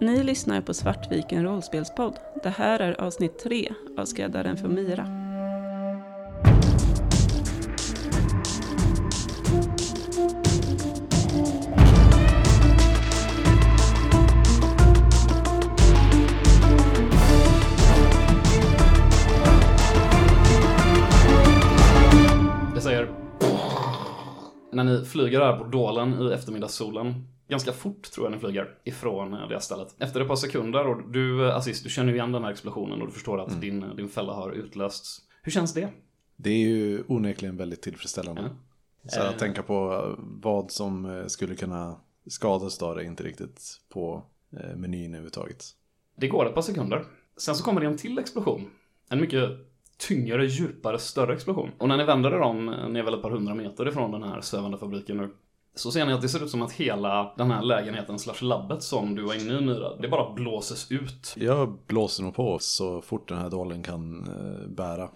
Ni lyssnar på Svartviken rollspelspodd. Det här är avsnitt tre av Skräddaren för Mira. Flyger här på Dålen i eftermiddagssolen. Ganska fort tror jag ni flyger ifrån eh, det stället. Efter ett par sekunder och du, eh, Aziz, du känner ju igen den här explosionen och du förstår att din, din fälla har utlösts. Hur känns det? Det är ju onekligen väldigt tillfredsställande. Ja. Så att Eh. tänka på vad som eh, skulle kunna skadas då är inte riktigt på eh, menyn överhuvudtaget. Det går ett par sekunder. Sen så kommer det en till explosion. En mycket tyngre, djupare, större explosion. Och när ni vänder er om, eh, ni är väl ett par hundra meter ifrån den här svävande fabriken nu, så ser ni att det ser ut som att hela den här lägenheten slash labbet som du var inne i Myra, det bara blåses ut. Jag blåser nog på så fort den här dålen kan eh, bära.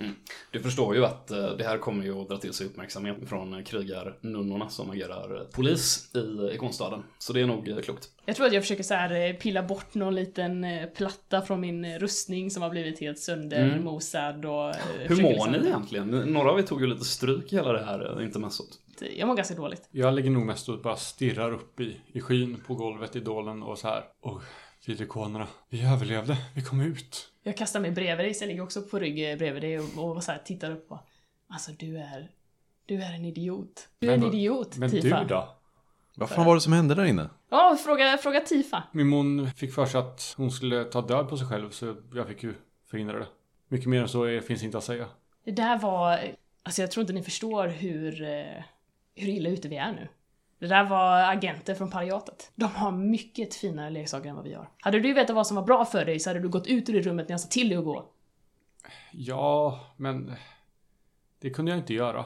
Du förstår ju att eh, det här kommer ju att dra till sig uppmärksamhet från eh, krigarnunnorna som agerar eh, polis i ikonstaden. Så det är nog eh, klokt. Jag tror att jag försöker så här pilla bort någon liten platta från min rustning som har blivit helt söndermosad och... eh, Hur mår liksom- ni egentligen? Några av er tog ju lite stryk i hela det här intermezzot. Jag mår ganska dåligt. Jag ligger nog mest och bara stirrar upp i, i skyn på golvet i dålen och så här. Och ikonerna. Vi överlevde. Vi kom ut. Jag kastar mig bredvid dig, så jag ligger också på rygg eh, bredvid dig och, och så här tittar upp på... Alltså du är... Du är en idiot. Du är Men en vad- idiot, Men Tifa. du då? Vad fan var det som hände där inne? Ja, fråga, fråga Tifa. Min mon fick för sig att hon skulle ta död på sig själv så jag fick ju förhindra det. Mycket mer än så är, finns inte att säga. Det där var... Alltså jag tror inte ni förstår hur... Hur illa ute vi är nu. Det där var agenter från pariatet. De har mycket finare leksaker än vad vi har. Hade du vetat vad som var bra för dig så hade du gått ut ur det rummet när jag sa till dig att gå. Ja, men det kunde jag inte göra.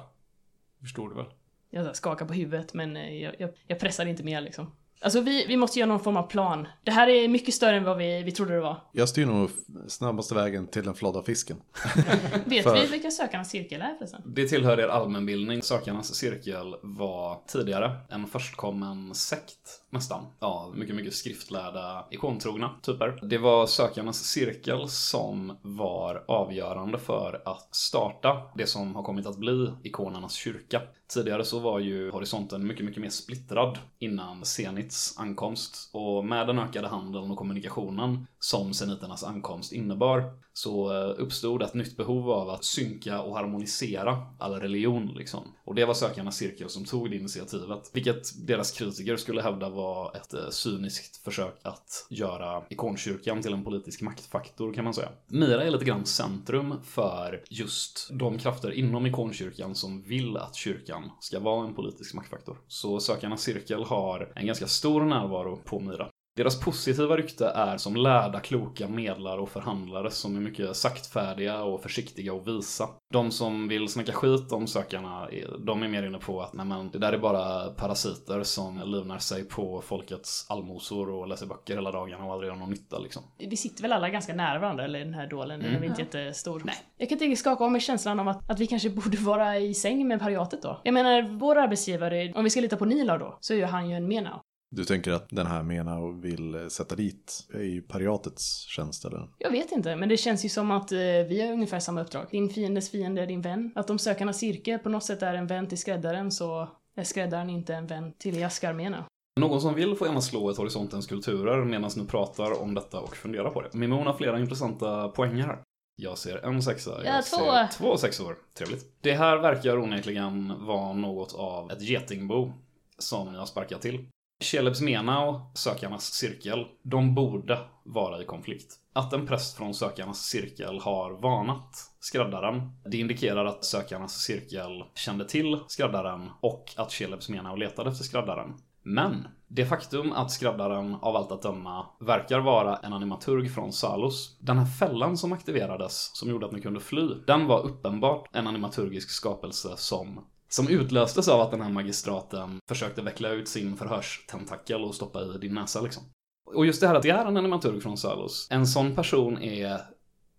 Förstår du väl? Jag skakar på huvudet men jag, jag, jag pressar inte mer liksom. Alltså vi, vi måste göra någon form av plan. Det här är mycket större än vad vi, vi trodde det var. Jag styr nog snabbaste vägen till den flådda fisken. Vet För- vi vilka sökarnas cirkel är förresten? Det tillhör er allmänbildning. Sökarnas cirkel var tidigare en förstkommen sekt, nästan. Ja, mycket, mycket skriftlärda, ikontrogna typer. Det var sökarnas cirkel som var avgörande för att starta det som har kommit att bli ikonernas kyrka. Tidigare så var ju horisonten mycket, mycket mer splittrad innan Zenits ankomst. Och med den ökade handeln och kommunikationen som seniternas ankomst innebar så eh, uppstod ett nytt behov av att synka och harmonisera all religion liksom. Och det var sökarnas cirkel som tog det initiativet. Vilket deras kritiker skulle hävda var ett eh, cyniskt försök att göra ikonkyrkan till en politisk maktfaktor kan man säga. Mira är lite grann centrum för just de krafter inom ikonkyrkan som vill att kyrkan ska vara en politisk maktfaktor. Så sökarnas cirkel har en ganska stor närvaro på Mira. Deras positiva rykte är som lärda, kloka medlare och förhandlare som är mycket saktfärdiga och försiktiga och visa. De som vill snacka skit om sökarna, är- de är mer inne på att nej men, det där är bara parasiter som livnar sig på folkets allmosor och läser böcker hela dagarna och aldrig gör någon nytta liksom. Vi sitter väl alla ganska nära varandra, eller i den här dålen, den är väl inte jättestor. Nej. Jag kan inte skaka av mig känslan om att, att vi kanske borde vara i säng med pariatet då. Jag menar, vår arbetsgivare, om vi ska lita på Nilar då, så är ju han ju en menao. Du tänker att den här menar och vill eh, sätta dit i pariatets tjänst eller? Jag vet inte, men det känns ju som att eh, vi har ungefär samma uppdrag. Din fiendes fiende är din vän. Att om sökarnas cirkel på något sätt är en vän till skräddaren så är skräddaren inte en vän till Jaskarmena. Någon som vill får gärna slå ett horisontens kulturer medan ni pratar om detta och funderar på det. Mimon har flera intressanta poänger här. Jag ser en sexa, jag Ja, ser två. två sexor. Trevligt. Det här verkar onekligen vara något av ett getingbo som ni har sparkat till. Shelebs Menau, sökarnas cirkel, de borde vara i konflikt. Att en präst från sökarnas cirkel har varnat skräddaren, det indikerar att sökarnas cirkel kände till skräddaren och att Shelebs Menau letade efter skräddaren. Men det faktum att skräddaren av allt att döma verkar vara en animaturg från Salos, den här fällan som aktiverades som gjorde att ni kunde fly, den var uppenbart en animaturgisk skapelse som som utlöstes av att den här magistraten försökte veckla ut sin förhörstentakel och stoppa i din näsa liksom. Och just det här att det är en animaturg från Salos, en sån person är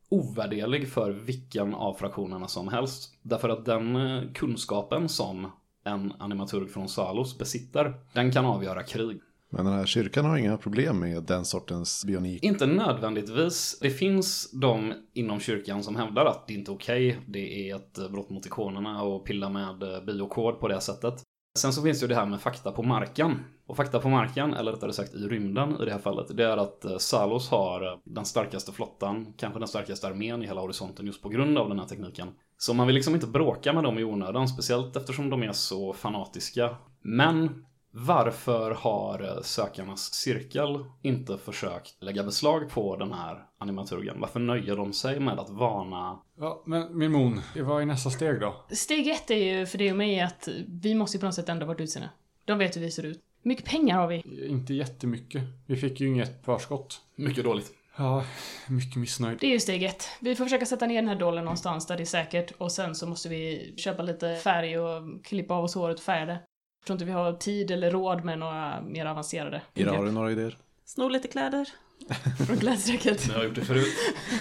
ovärderlig för vilken av fraktionerna som helst. Därför att den eh, kunskapen som en animaturg från Salos besitter, den kan avgöra krig. Men den här kyrkan har inga problem med den sortens bionik. Inte nödvändigtvis. Det finns de inom kyrkan som hävdar att det inte är okej. Det är ett brott mot ikonerna och pilla med biokod på det sättet. Sen så finns det ju det här med fakta på marken. Och fakta på marken, eller rättare sagt i rymden i det här fallet, det är att eh, Salos har eh, den starkaste flottan, kanske den starkaste armén i hela horisonten just på grund av den här tekniken. Så man vill liksom inte bråka med dem i onödan, speciellt eftersom de är så fanatiska. Men varför har eh, sökarnas cirkel inte försökt lägga beslag på den här animaturgen? Varför nöjer de sig med att varna? Ja, men min mon, vad är nästa steg då? Steg ett är ju för dig och mig att vi måste ju på något sätt ändra vårt utseende. De vet hur vi ser ut. Hur mycket pengar har vi? Inte jättemycket. Vi fick ju inget förskott. Mycket dåligt. Ja, mycket missnöjd. Det är ju steg ett. Vi får försöka sätta ner den här dollen någonstans där det är säkert och sen så måste vi köpa lite färg och klippa av oss håret och färga det. Jag tror inte vi har tid eller råd med några mer avancerade Ira, har du några idéer? Sno lite kläder. från klädstrecket. Ni har gjort det förut.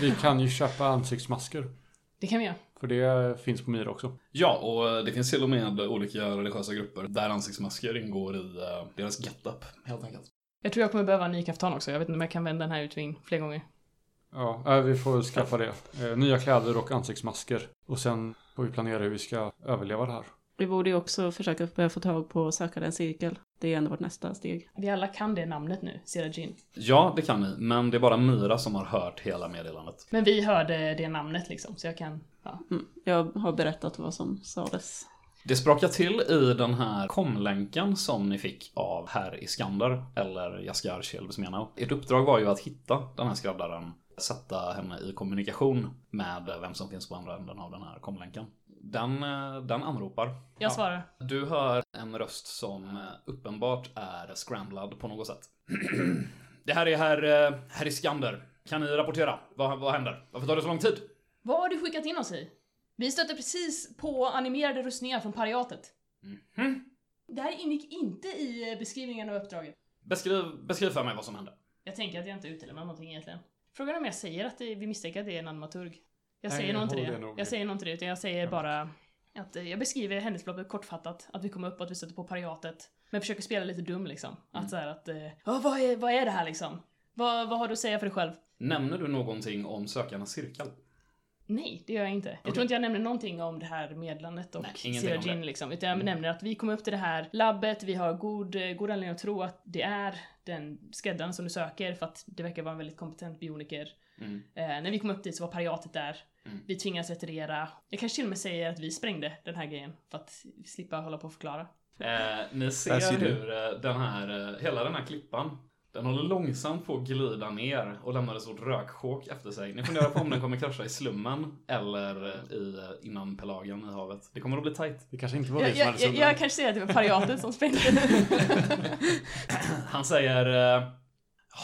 Vi kan ju köpa ansiktsmasker. Det kan vi göra. För det finns på Myra också. Ja, och det finns till och med olika religiösa grupper där ansiktsmasker ingår i eh, deras getup, helt enkelt. Jag tror jag kommer behöva en ny kaftan också. Jag vet inte om jag kan vända den här utving fler gånger. Ja, äh, vi får skaffa det. Eh, Nya kläder och ansiktsmasker. Och sen får vi planera hur vi ska överleva det här. Vi borde ju också försöka börja få tag på söka den cirkel. Det är ändå vårt nästa steg. Vi alla kan det namnet nu, Serajin. Ja, det kan ni, men det är bara Myra som har hört hela meddelandet. Men vi hörde det namnet liksom, så jag kan... Ja. Mm. Jag har berättat vad som sades. Det sprakar till i den här komlänken som ni fick av herr Iskander, eller Jaskar Shelbsmenau. Ert uppdrag var ju att hitta den här skräddaren, sätta henne i kommunikation med vem som finns på andra änden av den här komlänken. Den, eh, den anropar. Jag svarar. Du hör en röst som eh, uppenbart är scramblad på något sätt. Det här är herr, eh, herr Iskander. Kan ni rapportera? Vad, vad händer? Varför tar det så lång tid? Vad har du skickat in oss i? Vi stötte precis på animerade rustningar från pariatet. Mhm. Det här ingick inte i beskrivningen av uppdraget. Beskriv, beskriv för mig vad som hände. Jag tänker att jag inte utelämnar någonting egentligen. Frågan är om jag säger att det, vi misstänker att det är en animaturg. Jag säger nog inte det. Jag säger nog inte det, utan jag säger bara att eh, jag beskriver händelseförloppet kortfattat. Att vi kom upp och att vi stötte på pariatet. Men försöker spela lite dum liksom. Att såhär att, eh, "Ja, vad, är, vad är det här liksom? Vad, vad har du att säga för dig själv? Nämner du någonting om sökarnas cirkel? Nej, det gör jag inte. Jag Okej. tror inte jag nämner någonting om det här meddelandet och det. liksom. Utan jag Mm. nämner att vi kom upp till det här labbet, vi har god, eh, god anledning att tro att det är den skräddaren som du söker för att det verkar vara en väldigt kompetent bioniker. Mm. Eh, när vi kom upp dit så var pariatet där. Mm. Vi tvingades retirera. Jag kanske till och med säger att vi sprängde den här grejen för att slippa hålla på och förklara. Eh, ni ser, hur eh, den här, eh, hela den här klippan, den håller långsamt på att glida ner och lämnar ett stort röksjok efter sig. Ni funderar på om den kommer krascha i slummen eller i, eh, innan pelagen i havet. Det kommer att bli tight. Det kanske inte var Jag, vi som jag, hade jag, summan. jag kanske säger att det var pariatet som sprängde. Han säger... eh,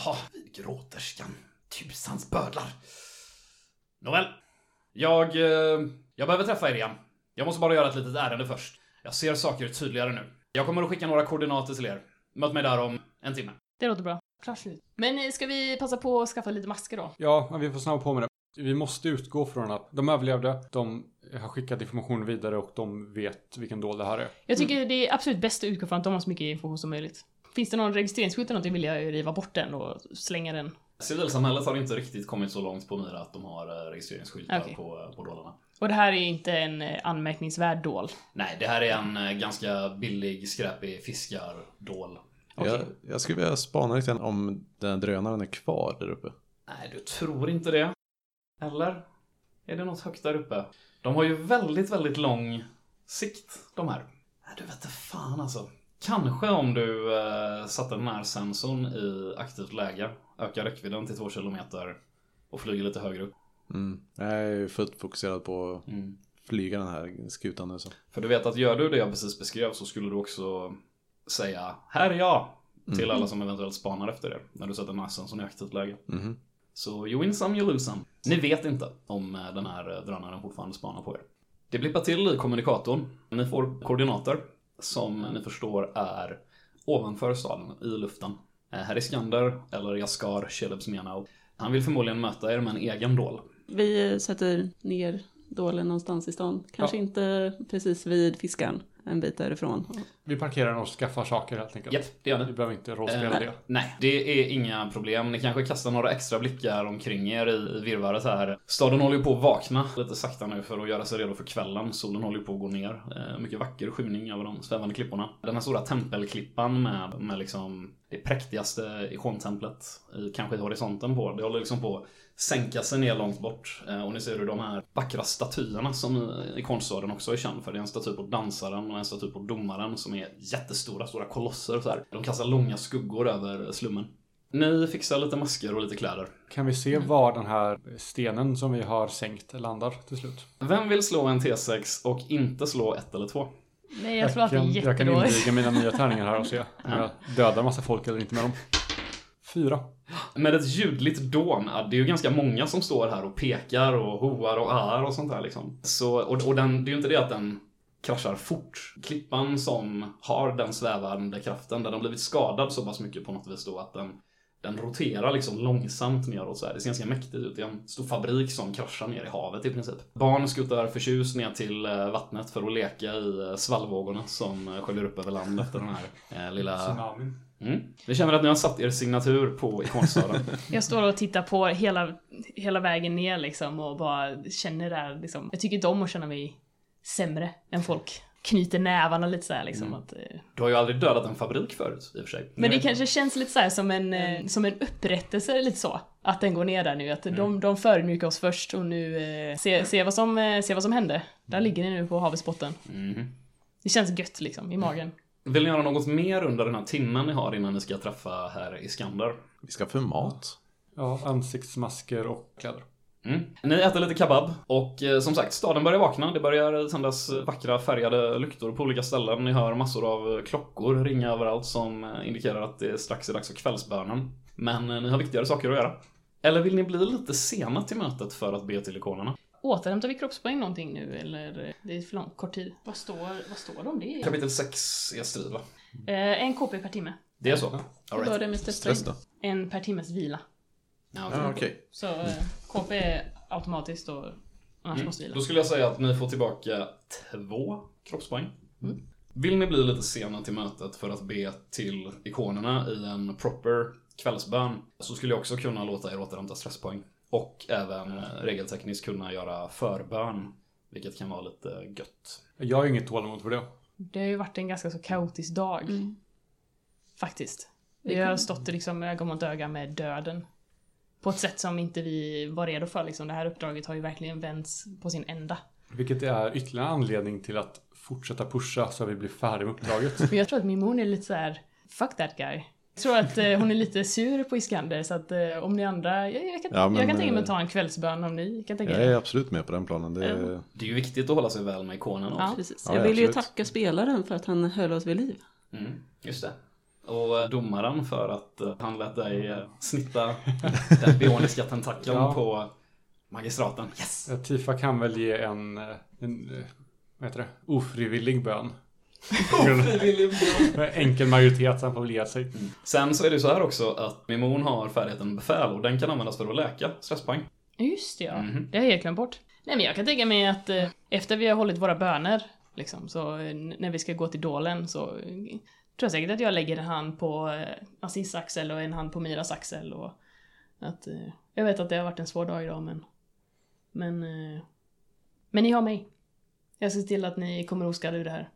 Ja, gråterskan. Tusans bödlar. Nåväl. Jag... eh, Jag behöver träffa er igen. Jag måste bara göra ett litet ärende först. Jag ser saker tydligare nu. Jag kommer att skicka några koordinater till er. Möt mig där om en timme. det låter bra. Klart slut. Men eh, ska vi passa på att skaffa lite masker då? Ja, men vi får snabba på med det. Vi måste utgå från att de överlevde, de har skickat information vidare och de vet vilken dold det här är. Jag tycker det är absolut bäst att utgå från att de har så mycket information som möjligt. Finns det någon registreringsskylt eller någonting vill jag riva bort den och slänga den. Civilsamhället har inte riktigt kommit så långt på Myra att de har eh, registreringsskyltar Okej. på, på dollarna. Och det här är inte en eh, anmärkningsvärd dål. Nej, det här är en eh, ganska billig, skräpig fiskardål. Jag, jag skulle vilja spana lite om den här drönaren är kvar där uppe. Nej, du tror inte det. Eller? Är det något högt där uppe? De har ju väldigt, väldigt lång sikt, de här. Nej, du vet inte fan alltså. Kanske om du eh, satte närsensorn i aktivt läge, ökar räckvidden till två kilometer och flyger lite högre upp. Mm. Jag är fullt fokuserad på att Mm. flyga den här skutan nu så. För du vet att gör du det jag precis beskrev så skulle du också säga Här är jag! Till alla som eventuellt spanar efter det. När du sätter närsensorn i aktivt läge. Mhm. Så you win some, you lose some. Ni vet inte om eh, den här eh, drönaren fortfarande spanar på er. Det blippar till i kommunikatorn. Ni får koordinater som ni förstår är ovanför staden, i luften. Eh, Här är Skander, eller Jaskar Shelebsmenau. Han vill förmodligen möta er med en egen dål. Vi sätter ner dålen någonstans i stan. Kanske Ja. inte precis vid fiskaren, en bit därifrån. Vi parkerar och skaffar saker helt enkelt. Japp, det gör Vi ni. behöver inte rollspela Eh, det. Nej, det är inga problem. Ni kanske kastar några extra blickar omkring er i, virrvarret här. Staden håller ju på att vakna lite sakta nu för att göra sig redo för kvällen. Solen håller ju på att gå ner. Eh, mycket vacker skymning över de svävande klipporna. Den här stora tempelklippan med, med liksom det präktigaste ikontemplet i kanske i horisonten på. Det håller liksom på att sänka sig ner långt bort. Eh, och ni ser hur de här vackra statyerna som i ikonstaden också är känd för. Det är en staty på dansaren och en staty på domaren som är jättestora, stora kolosser så här. De kastar långa skuggor över slummen. Ni fixar lite masker och lite kläder. Kan vi se var den här stenen som vi har sänkt landar till slut? Vem vill slå en T6 och inte slå ett eller två? Nej, jag tror att det är kan, jag kan jättedåligt. inviga mina nya tärningar här och se om jag dödar massa folk eller inte med dem. Fyra. Med ett ljudligt dån, det är ju ganska många som står här och pekar och hoar och är och sånt där liksom. Så, och, och den, det är ju inte det att den kraschar fort. Klippan som har den svävande kraften, den har blivit skadad så pass mycket på något vis då att den, den roterar liksom långsamt neråt så här. Det ser ganska mäktigt ut. Det är en stor fabrik som kraschar ner i havet i princip. Barn skuttar förtjust ner till eh, vattnet för att leka i eh, svallvågorna som eh, sköljer upp över land efter den här eh, lilla... Tsunamin. Mm. Vi känner att ni har satt er signatur på ikonstaden. Jag står och tittar på hela, hela vägen ner liksom och bara känner där liksom. Jag tycker inte om att känna mig sämre än folk. Knyter nävarna lite såhär liksom. Mm. Att, eh, Du har ju aldrig dödat en fabrik förut i och för sig. men det kanske känns lite så här som en, eh, som en upprättelse lite så. Att den går ner där nu. Att de, de förödmjukade oss först och nu eh, se, se, vad som, eh, se vad som hände. Där ligger ni nu på havets botten. Mhm. Det känns gött liksom i magen. Vill ni göra något mer under den här timmen ni har innan ni ska träffa herr Iskander? Vi ska få mat. Ja, ansiktsmasker och kläder. Mm. Ni äter lite kebab och eh, som sagt, staden börjar vakna. Det börjar tändas vackra färgade lyktor på olika ställen. Ni hör massor av klockor ringa överallt som eh, indikerar att det strax är dags för kvällsbönen. Men eh, ni har viktigare saker att göra. Eller vill ni bli lite sena till mötet för att be till ikonerna? Återhämtar vi kroppspoäng någonting nu eller? Det är för lång, kort tid. Vad står, vad står det om det? Kapitel 6 är strid va? Eh, en KP per timme. Det är så? Hur All right. det med Stress då? En per timmes vila. Ja, Ja, okej. Så eh, KP är automatiskt och annars Mm. måste vila. Då skulle jag säga att ni får tillbaka två kroppspoäng. Vill ni bli lite sena till mötet för att be till ikonerna i en proper kvällsbön så skulle jag också kunna låta er återhämta stresspoäng. Och även eh, regeltekniskt kunna göra förbön. Vilket kan vara lite gött. Jag har inget tålamod för det. Det har ju varit en ganska så kaotisk dag. Mm. Faktiskt. Vi har stått liksom öga mot öga med döden. På ett sätt som inte vi var redo för liksom. Det här uppdraget har ju verkligen vänts på sin ända. Vilket är ytterligare anledning till att fortsätta pusha så att vi blir färdiga med uppdraget. Men jag tror att Mimon är lite så här: fuck that guy. Jag tror att eh, hon är lite sur på Iskander så att eh, om ni andra, jag, jag, kan, Ja, men, jag kan tänka mig eh, att ta en kvällsbön om ni kan tänka Jag er. är absolut med på den planen. Det är... Det är ju viktigt att hålla sig väl med ikonen också. Ja. Precis. Ja, Jag vill ju absolut. tacka spelaren för att han höll oss vid liv. Mm, just det. Och eh, domaren för att eh, han lät dig eh, snitta den bioniska tentakeln Ja. på magistraten. Yes! Eh, Tifa kan väl ge en, eh, en eh, vad heter det, ofrivillig bön. Med enkel majoritet, så han får väl ge sig. Sen så är det så här också att Mimon har färdigheten befäl och den kan användas för att läka stresspoäng. Just det ja, Mhm. det har jag helt glömt bort. Nej men jag kan tänka mig att eh, efter vi har hållit våra böner, liksom, så eh, när vi ska gå till dålen så eh, tror jag säkert att jag lägger en hand på eh, Aziz axel och en hand på Miras axel och att eh, jag vet att det har varit en svår dag idag men men eh, men ni har mig. Jag ser till att ni kommer oskadda ur det här.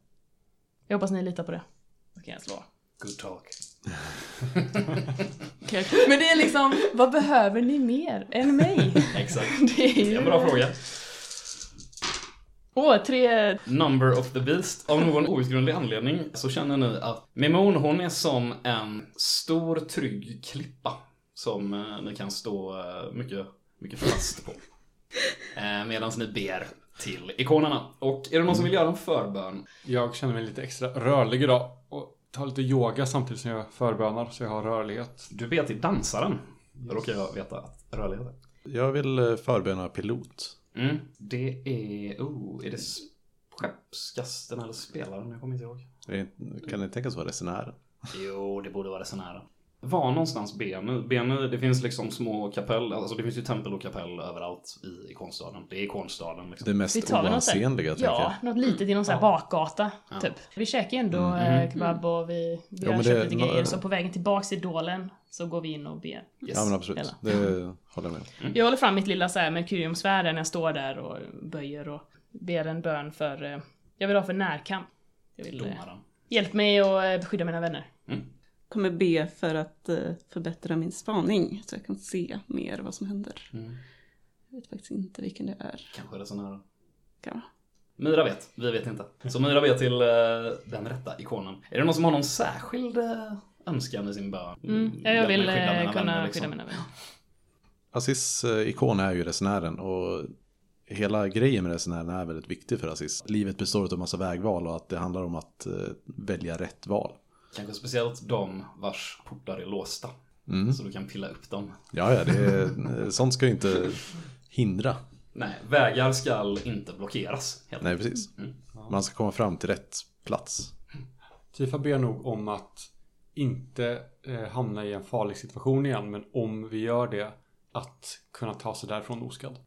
Jag hoppas ni litar på det. Då kan jag slå. Good talk. Men det är liksom, vad behöver ni mer än mig? Exakt. Det är Det ju... en bra fråga. Åh, tre Number of the Beast. Av någon outgrundlig anledning så känner ni att Mimon hon är som en stor trygg klippa. Som eh, ni kan stå eh, mycket, mycket fast på. Eh, Medan ni ber till ikonerna. Och är det någon som vill göra en förbön? Jag känner mig lite extra rörlig idag och tar lite yoga samtidigt som jag förbönar så jag har rörlighet. Du ber till dansaren. Då råkar jag veta att rörlighet är. Jag vill eh, förböna pilot. Mm. Det är... Oh, är det skeppskasten eller spelaren? Jag kommer inte ihåg. Kan det tänkas vara resenären? Jo, det borde vara resenären. Var någonstans Benu? Benu, det finns liksom små kapell, alltså det finns ju tempel och kapell överallt i ikonstaden. Det är ikonstaden liksom. Det Vi mest oansenliga tänker Ja, jag. något litet i någon sån här Ja. bakgata, Ja. typ. Vi käkar ju ändå Mm. eh, kebab och vi, vi Ja, har köpt det- lite grejer. Så på vägen tillbaks till Dålen så går vi in och ber. Yes. Ja men absolut, Hela. det håller jag med om. Jag håller fram mitt lilla så här Merkuriumsvärd när jag står där och böjer och ber en bön för... Eh, jag vill ha för närkamp. Jag vill... Eh, Domaren. hjälp mig att eh, beskydda mina vänner. Kommer be för att eh, förbättra min spaning så jag kan se mer vad som händer. Mm. Jag vet faktiskt inte vilken det är. Kanske är det sån här. Kan vara. Myra vet, vi vet inte. Så Myra vet till eh, den rätta ikonen. Är det någon som har någon särskild eh, önskan i sin bön? Mm. Ja, jag vill skydda mina kunna vänner, liksom. skydda mina vänner. Eh, ikon är ju resenären och hela grejen med resenären är väldigt viktig för Assis. Livet består av en massa vägval och att det handlar om att välja rätt val. Kanske speciellt de vars portar är låsta. Mm. Så du kan pilla upp dem. Ja, ja, det är, sånt ska ju inte hindra. Nej, vägar ska inte blockeras. Helt Nej, precis. Mm. Man ska komma fram till rätt plats. Tifa ber nog om att inte eh, hamna i en farlig situation igen, men om vi gör det, att kunna ta sig därifrån oskadd.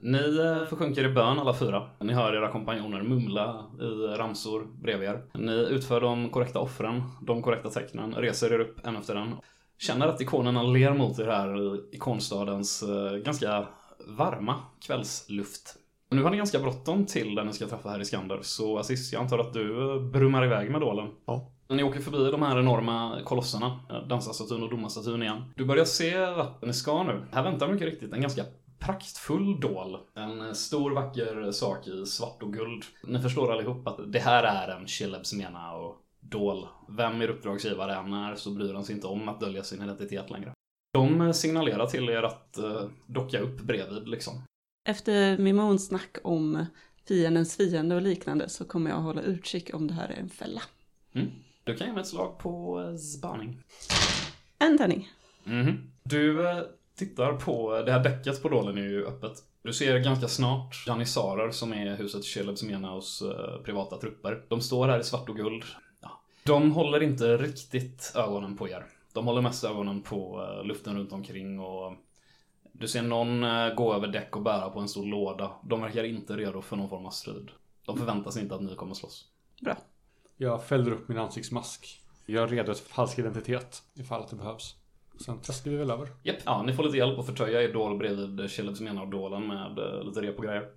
Ni eh, försjunker i bön alla fyra. Ni hör era kompanjoner mumla i ramsor bredvid er. Ni utför de korrekta offren, de korrekta tecknen, reser er upp en efter en. Känner att ikonerna ler mot er här i ikonstadens eh, ganska varma kvällsluft. Nu har ni ganska bråttom till där ni ska träffa här i Skander, så Assis, jag antar att du eh, brummar iväg med dålen. Ja. Ni åker förbi de här enorma kolosserna, dansarstatyn och domarstatyn igen. Du börjar se vart ni ska nu. Här väntar mycket riktigt en ganska praktfull dål. En eh, stor vacker sak i svart och guld. Ni förstår allihop att det här är en Shilebs mena och dål. Vem er uppdragsgivare än är så bryr han sig inte om att dölja sin identitet längre. De eh, signalerar till er att eh, docka upp bredvid liksom. Efter Mimons snack om fiendens fiende och liknande så kommer jag hålla utkik om det här är en fälla. Mm. Du kan ge mig ett slag på eh, spaning. En tärning. Mhm. Du eh, tittar på, det här däcket på dålen är ju öppet. Du ser ganska snart janissarer som är huset Shelebs Menaus eh, privata trupper. De står här i svart och guld. Ja. De håller inte riktigt ögonen på er. De håller mest ögonen på eh, luften runt omkring och du ser någon eh, gå över däck och bära på en stor låda. De verkar inte redo för någon form av strid. De förväntar sig inte att ni kommer slåss. Bra. Jag fäller upp min ansiktsmask. Jag är redo för falsk identitet ifall att det behövs. Sen testar vi väl över. Japp, ja, ni får lite hjälp att förtöja er dål bredvid Kjellets mena dålen med eh, lite rep och grejer.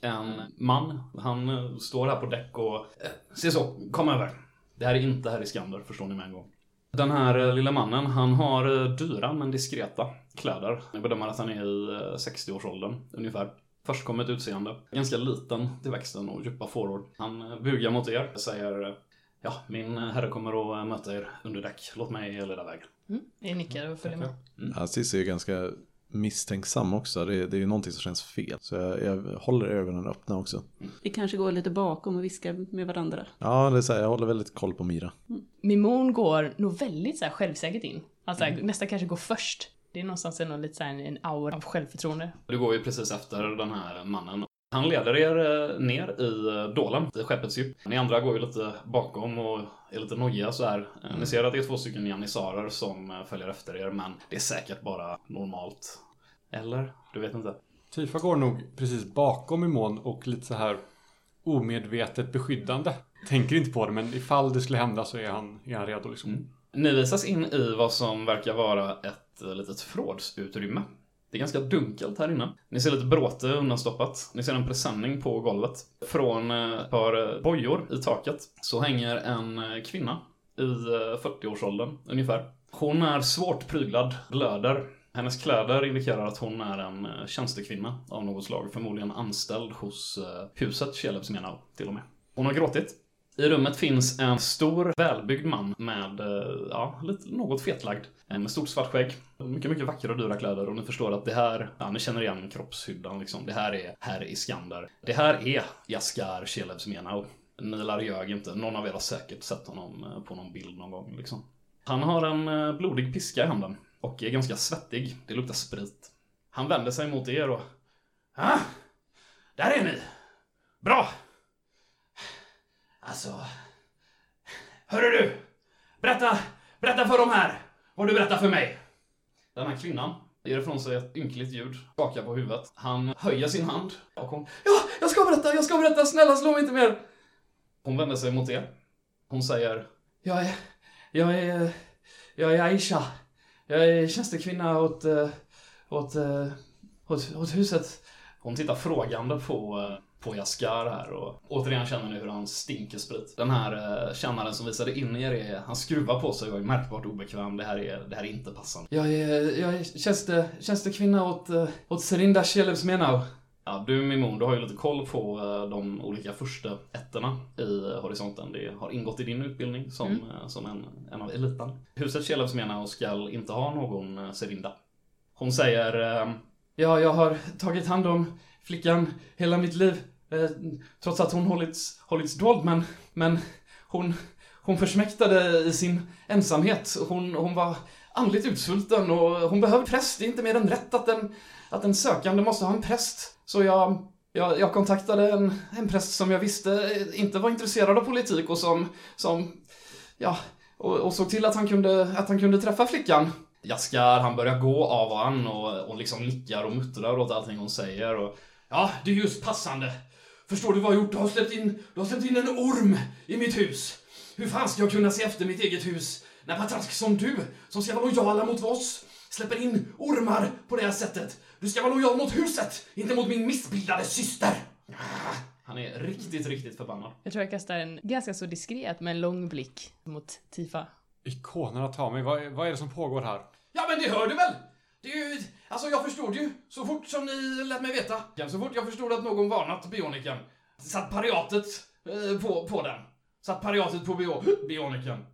En man, han eh, står här på däck och... Eh, se så, kom över. Det här är inte här i Skander, förstår ni med en gång. Den här eh, lilla mannen, han har dyra men diskreta kläder. Jag bedömer att han är i 60-årsåldern, ungefär. Förstkommet utseende. Ganska liten till växten och djupa fåror. Han bugar mot er, säger Ja, min herre kommer att möta er under däck. Låt mig leda vägen. Mm. Vi nickar och följer med. Assis är ju ganska misstänksam också. Det är, det är ju någonting som känns fel. Så jag, jag håller ögonen öppna också. Vi kanske går lite bakom och viskar med varandra. Ja, det är så här, jag håller väldigt koll på Mira. Mimon går nog väldigt så här självsäkert in. Alltså nästan kanske går först. Det är någonstans ändå lite så här en aura av självförtroende. Du går ju precis efter den här mannen. Han leder er eh, ner i eh, dålen, i skeppets djup. Ni andra går ju lite bakom och är lite nojiga så här. Eh, Ni ser att det är två stycken janissarer som följer efter er, men det är säkert bara normalt. Eller? Du vet inte. Tifa går nog precis bakom Imon och lite så här omedvetet beskyddande. Tänker inte på det, men ifall det skulle hända så är han, är han redo liksom. Mm. Ni visas in i vad som verkar vara ett litet förrådsutrymme. Det är ganska dunkelt här inne. Ni ser lite bråte undanstoppat. Ni ser en presenning på golvet. Från eh, ett par eh, bojor i taket så hänger en eh, kvinna i 40-årsåldern ungefär. Hon är svårt pryglad, blöder. Hennes kläder indikerar att hon är en tjänstekvinna av något slag. Förmodligen anställd hos huset Kjellebsmenau till och med. Hon har gråtit. I rummet finns en stor, välbyggd man med, eh, ja, lite, något fetlagd. Med stort svart skägg. Mycket, mycket vackra och dyra kläder och ni förstår att det här, ja, ni känner igen kroppshyddan liksom. Det här är herr Iskander. Det här är Jaskar Shelebs Ni Nilar ljög inte. Någon av er har säkert sett honom eh, på någon bild någon gång liksom. Han har en eh, blodig piska i handen och är ganska svettig. Det luktar sprit. Han vänder sig mot er och... Ah! Där är ni! Bra! Alltså... Hörru du! Berätta, berätta för dem här! Har du berättat för mig? Den här kvinnan ger ifrån sig ett ynkligt ljud, skakar på huvudet. Han höjer sin hand och hon Ja, jag ska berätta, jag ska berätta, snälla slå mig inte mer! Hon vänder sig mot er. Hon säger Jag är, jag är, jag är Aisha. Jag är tjänstekvinna åt, eh, åt, eh, åt, åt huset. Hon tittar frågande på, eh, på Jaskar här och återigen känner ni hur han stinker sprit. Den här eh, kännaren som visade in er, är, han skruvar på sig och är märkbart obekväm. Det här är, det här är inte passande. Jag är, jag är tjänste, tjänstekvinna åt, eh, åt Serinda Kjellevsmenau. Ja, du Mimon, du har ju lite koll på eh, de olika första ettorna i horisonten. Det har ingått i din utbildning som, eh, som en, en av eliten. Huset Kjellevsmenau skall inte ha någon Serinda. Hon säger Ja, jag har tagit hand om flickan hela mitt liv. Eh, trots att hon hållits, hållits dold, men, men hon, hon försmäktade i sin ensamhet. Hon, hon var andligt utsvulten och hon behövde präst. Det är inte mer än rätt att en, att en sökande måste ha en präst. Så jag, jag, jag kontaktade en, en präst som jag visste inte var intresserad av politik och som, som ja, och, och såg till att han kunde, att han kunde träffa flickan. Jaskar, han börjar gå av och an och, och liksom nickar och muttrar åt allting hon säger och Ja, det är just passande. Förstår du vad jag gjort? Du har släppt in, du har släppt in en orm i mitt hus. Hur fan ska jag kunna se efter mitt eget hus när patrask som du, som ska vara lojala mot oss, släpper in ormar på det här sättet? Du ska vara lojal mot huset, inte mot min missbildade syster. Ah, Han är riktigt, riktigt förbannad. Jag tror jag kastar en ganska så diskret med en lång blick mot Tifa. Ikonerna tar mig. Vad, är- vad är det som pågår här? Ja, men det hör du väl? Det är ju, alltså jag förstod ju, så fort som ni lät mig veta, så fort jag förstod att någon varnat bioniken, satt pariatet eh, på, på den. Satt pariatet på bio, bioniken.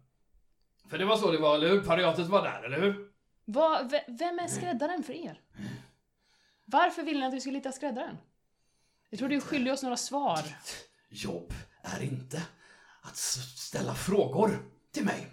För det var så det var, eller hur? Pariatet var där, eller hur? Ve- vem är skräddaren för er? Varför vill ni att vi skulle hitta skräddaren? Jag tror du skyldig oss några svar. Jobb är inte att ställa frågor till mig.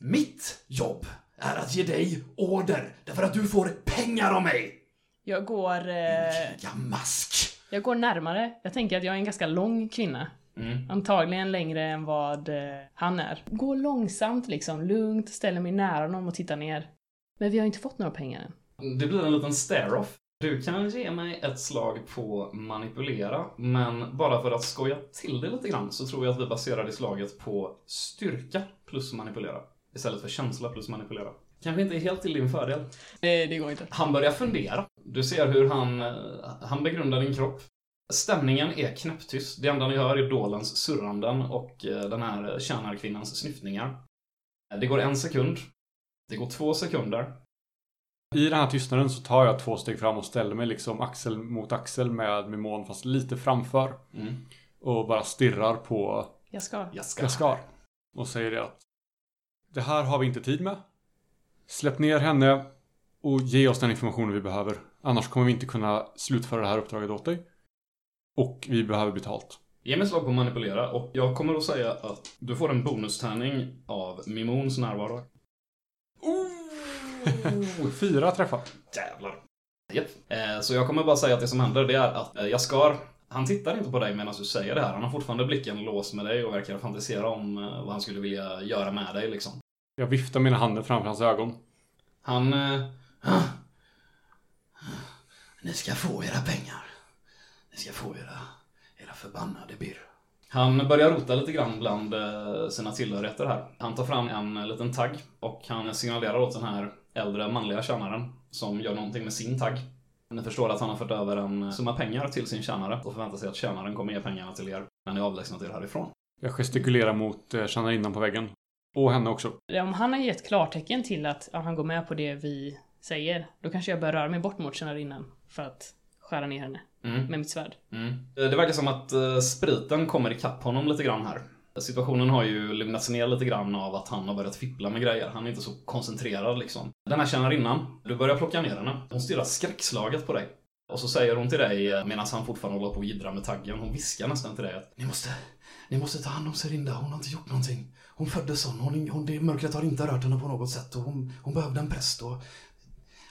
Mitt jobb är att ge dig order, därför att du får pengar av mig. Jag går... Eh, Kriga mask. jag går närmare. Jag tänker att jag är en ganska lång kvinna. Mm. Antagligen längre än vad eh, han är. Går långsamt liksom, lugnt, ställer mig nära honom och tittar ner. Men vi har inte fått några pengar än. Det blir en liten stare-off. Du kan ge mig ett slag på manipulera, men bara för att skoja till det lite grann så tror jag att vi baserar det slaget på styrka plus manipulera. Istället för känsla plus manipulera. Kanske inte helt till din fördel. Det, det går inte. Han börjar fundera. Du ser hur han, eh, han begrundar din kropp. Stämningen är knäpptyst. Det enda ni hör är Dolens surranden och eh, den här tjänarkvinnans snyftningar. Det går en sekund. Det går två sekunder. I den här tystnaden så tar jag två steg fram och ställer mig liksom axel mot axel med Mimon fast lite framför. Mm. Och bara stirrar på Jag ska. Jag ska. Jaskar. Och säger det att det här har vi inte tid med. Släpp ner henne och ge oss den informationen vi behöver. Annars kommer vi inte kunna slutföra det här uppdraget åt dig. Och vi behöver betalt. Ge mig slag på manipulera och jag kommer att säga att du får en bonustärning av Mimons närvaro. Oh, fyra träffar. Jävlar. Japp. Eh, Så jag kommer bara säga att det som händer det är att eh, Jaskar, han tittar inte på dig medan du säger det här. Han har fortfarande blicken låst med dig och verkar fantisera om eh, vad han skulle vilja göra med dig liksom. Jag viftar mina händer framför hans ögon. Han... eh, "Ah. Ni ska få era pengar. Ni ska få era, era förbannade birr. Han börjar rota lite grann bland eh, sina tillhörigheter här. Han tar fram en eh, liten tagg och han signalerar åt den här äldre manliga tjänaren som gör någonting med sin tagg. Ni förstår att han har fört över en summa pengar till sin tjänare och förväntar sig att tjänaren kommer ge pengarna till er när ni avlägsnat er härifrån. Jag gestikulerar mot eh, tjänarinnan på väggen. Och henne också. Om han har gett klartecken till att ja, han går med på det vi säger, då kanske jag bör röra mig bort mot tjänarinnan för att skära ner henne Mm. med mitt svärd. Mm. Eh, Det verkar som att eh, spriten kommer ikapp honom lite grann här. Situationen har ju lugnats ner lite grann av att han har börjat fippla med grejer. Han är inte så koncentrerad liksom. Den här tjänarinnan, du börjar plocka ner henne. Hon stirrar skräckslaget på dig. Och så säger hon till dig, eh, medan han fortfarande håller på och jiddrar med taggen, hon viskar nästan till dig att Ni måste, ni måste ta hand om Serinda, hon har inte gjort någonting. Hon föddes sån, hon, hon, det mörkret har inte rört henne på något sätt och hon, hon behövde en präst och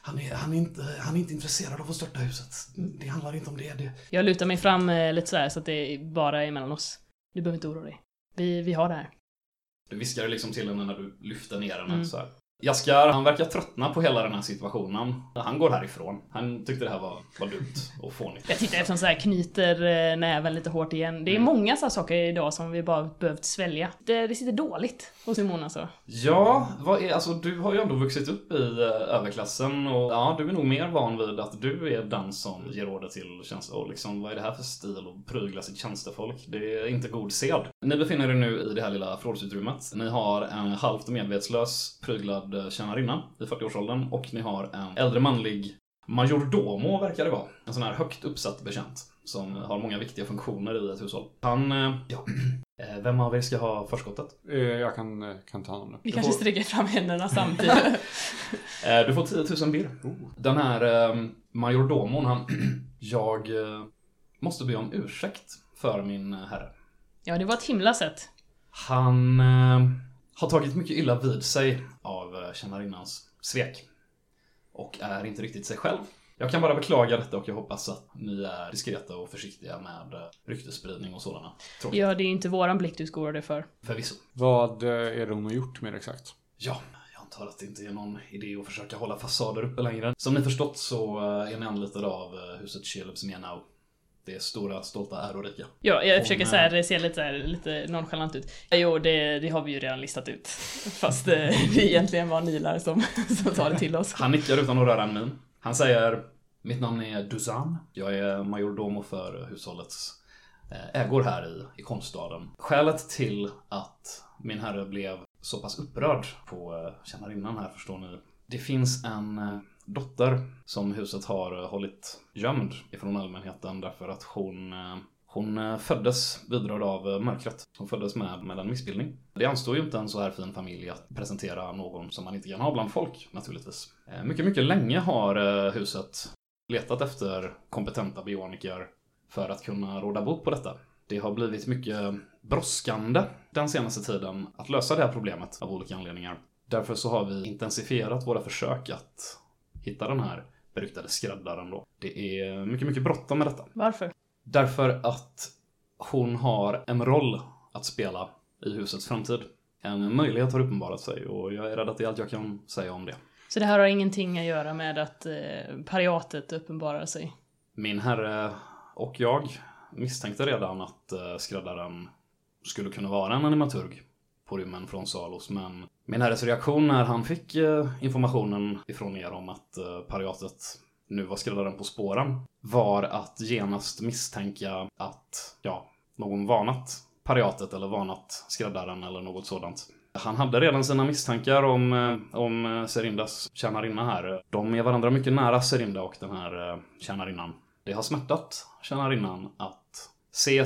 han är, han, är inte, han är inte intresserad av att störta huset. Det handlar inte om det. det Jag lutar mig fram eh, lite sådär så att det bara är mellan oss. Du behöver inte oroa dig. Vi, vi har det här. Du viskade liksom till henne när du lyfte ner henne Mm. så här. Jaskar, han verkar tröttna på hela den här situationen. Han går härifrån. Han tyckte det här var, var dumt och fånigt. Jag tittar efter så här knyter eh, näven lite hårt igen. Det är många så här saker idag som vi bara behövt svälja. Det, det sitter dåligt hos Simon alltså. Ja, vad är, alltså du har ju ändå vuxit upp i eh, överklassen och ja, du är nog mer van vid att du är den som ger order till tjänster. Och liksom, vad är det här för stil att prygla sitt tjänstefolk? Det är inte god sed. Ni befinner er nu i det här lilla förrådsutrymmet. Ni har en halvt medvetslös pryglad eh, tjänarinna i 40-årsåldern och ni har en äldre manlig majordomo verkar det vara. En sån här högt uppsatt betjänt som har många viktiga funktioner i ett hushåll. Han, eh, ja, Eh, vem av er ska ha förskottet? Eh, Jag kan, kan ta hand om det. Vi kanske får- sträcker fram händerna samtidigt. Du får 10 000 birr. Den här majordomon, han... Jag måste be om ursäkt för min herre. ja, det var ett himla sätt. Han eh, har tagit mycket illa vid sig av eh, tjänarinnans svek. Och är inte riktigt sig själv. Jag kan bara beklaga detta och jag hoppas att ni är diskreta och försiktiga med eh, ryktesspridning och sådana. Tråkigt. Ja, det är inte våran blick du skorar det för. Förvisso. Vad eh, är det hon har gjort mer exakt? Ja, jag antar att det inte är någon idé att försöka hålla fasader uppe längre. Som ni förstått så eh, är ni anlitade av eh, huset Shelebs Menau. Det är stora, stolta, ärorika. Ja, jag försöker här, det ser lite, här, lite nonchalant ut. Jo, det, det har vi ju redan listat ut. Fast eh, det egentligen var Nilar som, som tar det till oss. Han nickar utan att röra en min. Han säger Mitt namn är Duzan. Jag är majordomo för hushållets eh, ägor här i, i konststaden. Skälet till att min herre blev så pass upprörd på eh, tjänarinnan här förstår ni. Det finns en eh, dotter som huset har eh, hållit gömd ifrån allmänheten därför att hon eh, hon föddes vidrörd av mörkret. Hon föddes med, med en missbildning. Det anstår ju inte en så här fin familj att presentera någon som man inte kan ha bland folk, naturligtvis. Mycket, mycket länge har huset letat efter kompetenta bioniker för att kunna råda bot på detta. Det har blivit mycket brådskande den senaste tiden att lösa det här problemet av olika anledningar. Därför så har vi intensifierat våra försök att hitta den här beryktade skräddaren då. Det är mycket, mycket bråttom med detta. Varför? Därför att hon har en roll att spela i husets framtid. En möjlighet har uppenbarat sig och jag är rädd att det är allt jag kan säga om det. Så det här har ingenting att göra med att eh, pariatet uppenbarar sig? Min herre och jag misstänkte redan att eh, skräddaren skulle kunna vara en animaturg på rymmen från Salos, men min herres reaktion när han fick eh, informationen ifrån er om att eh, pariatet nu var skräddaren på spåren var att genast misstänka att, ja, någon varnat pariatet eller varnat skräddaren eller något sådant. Han hade redan sina misstankar om, eh, om Serindas tjänarinna här. De är varandra mycket nära, Serinda och den här tjänarinnan. Det har smärtat tjänarinnan att se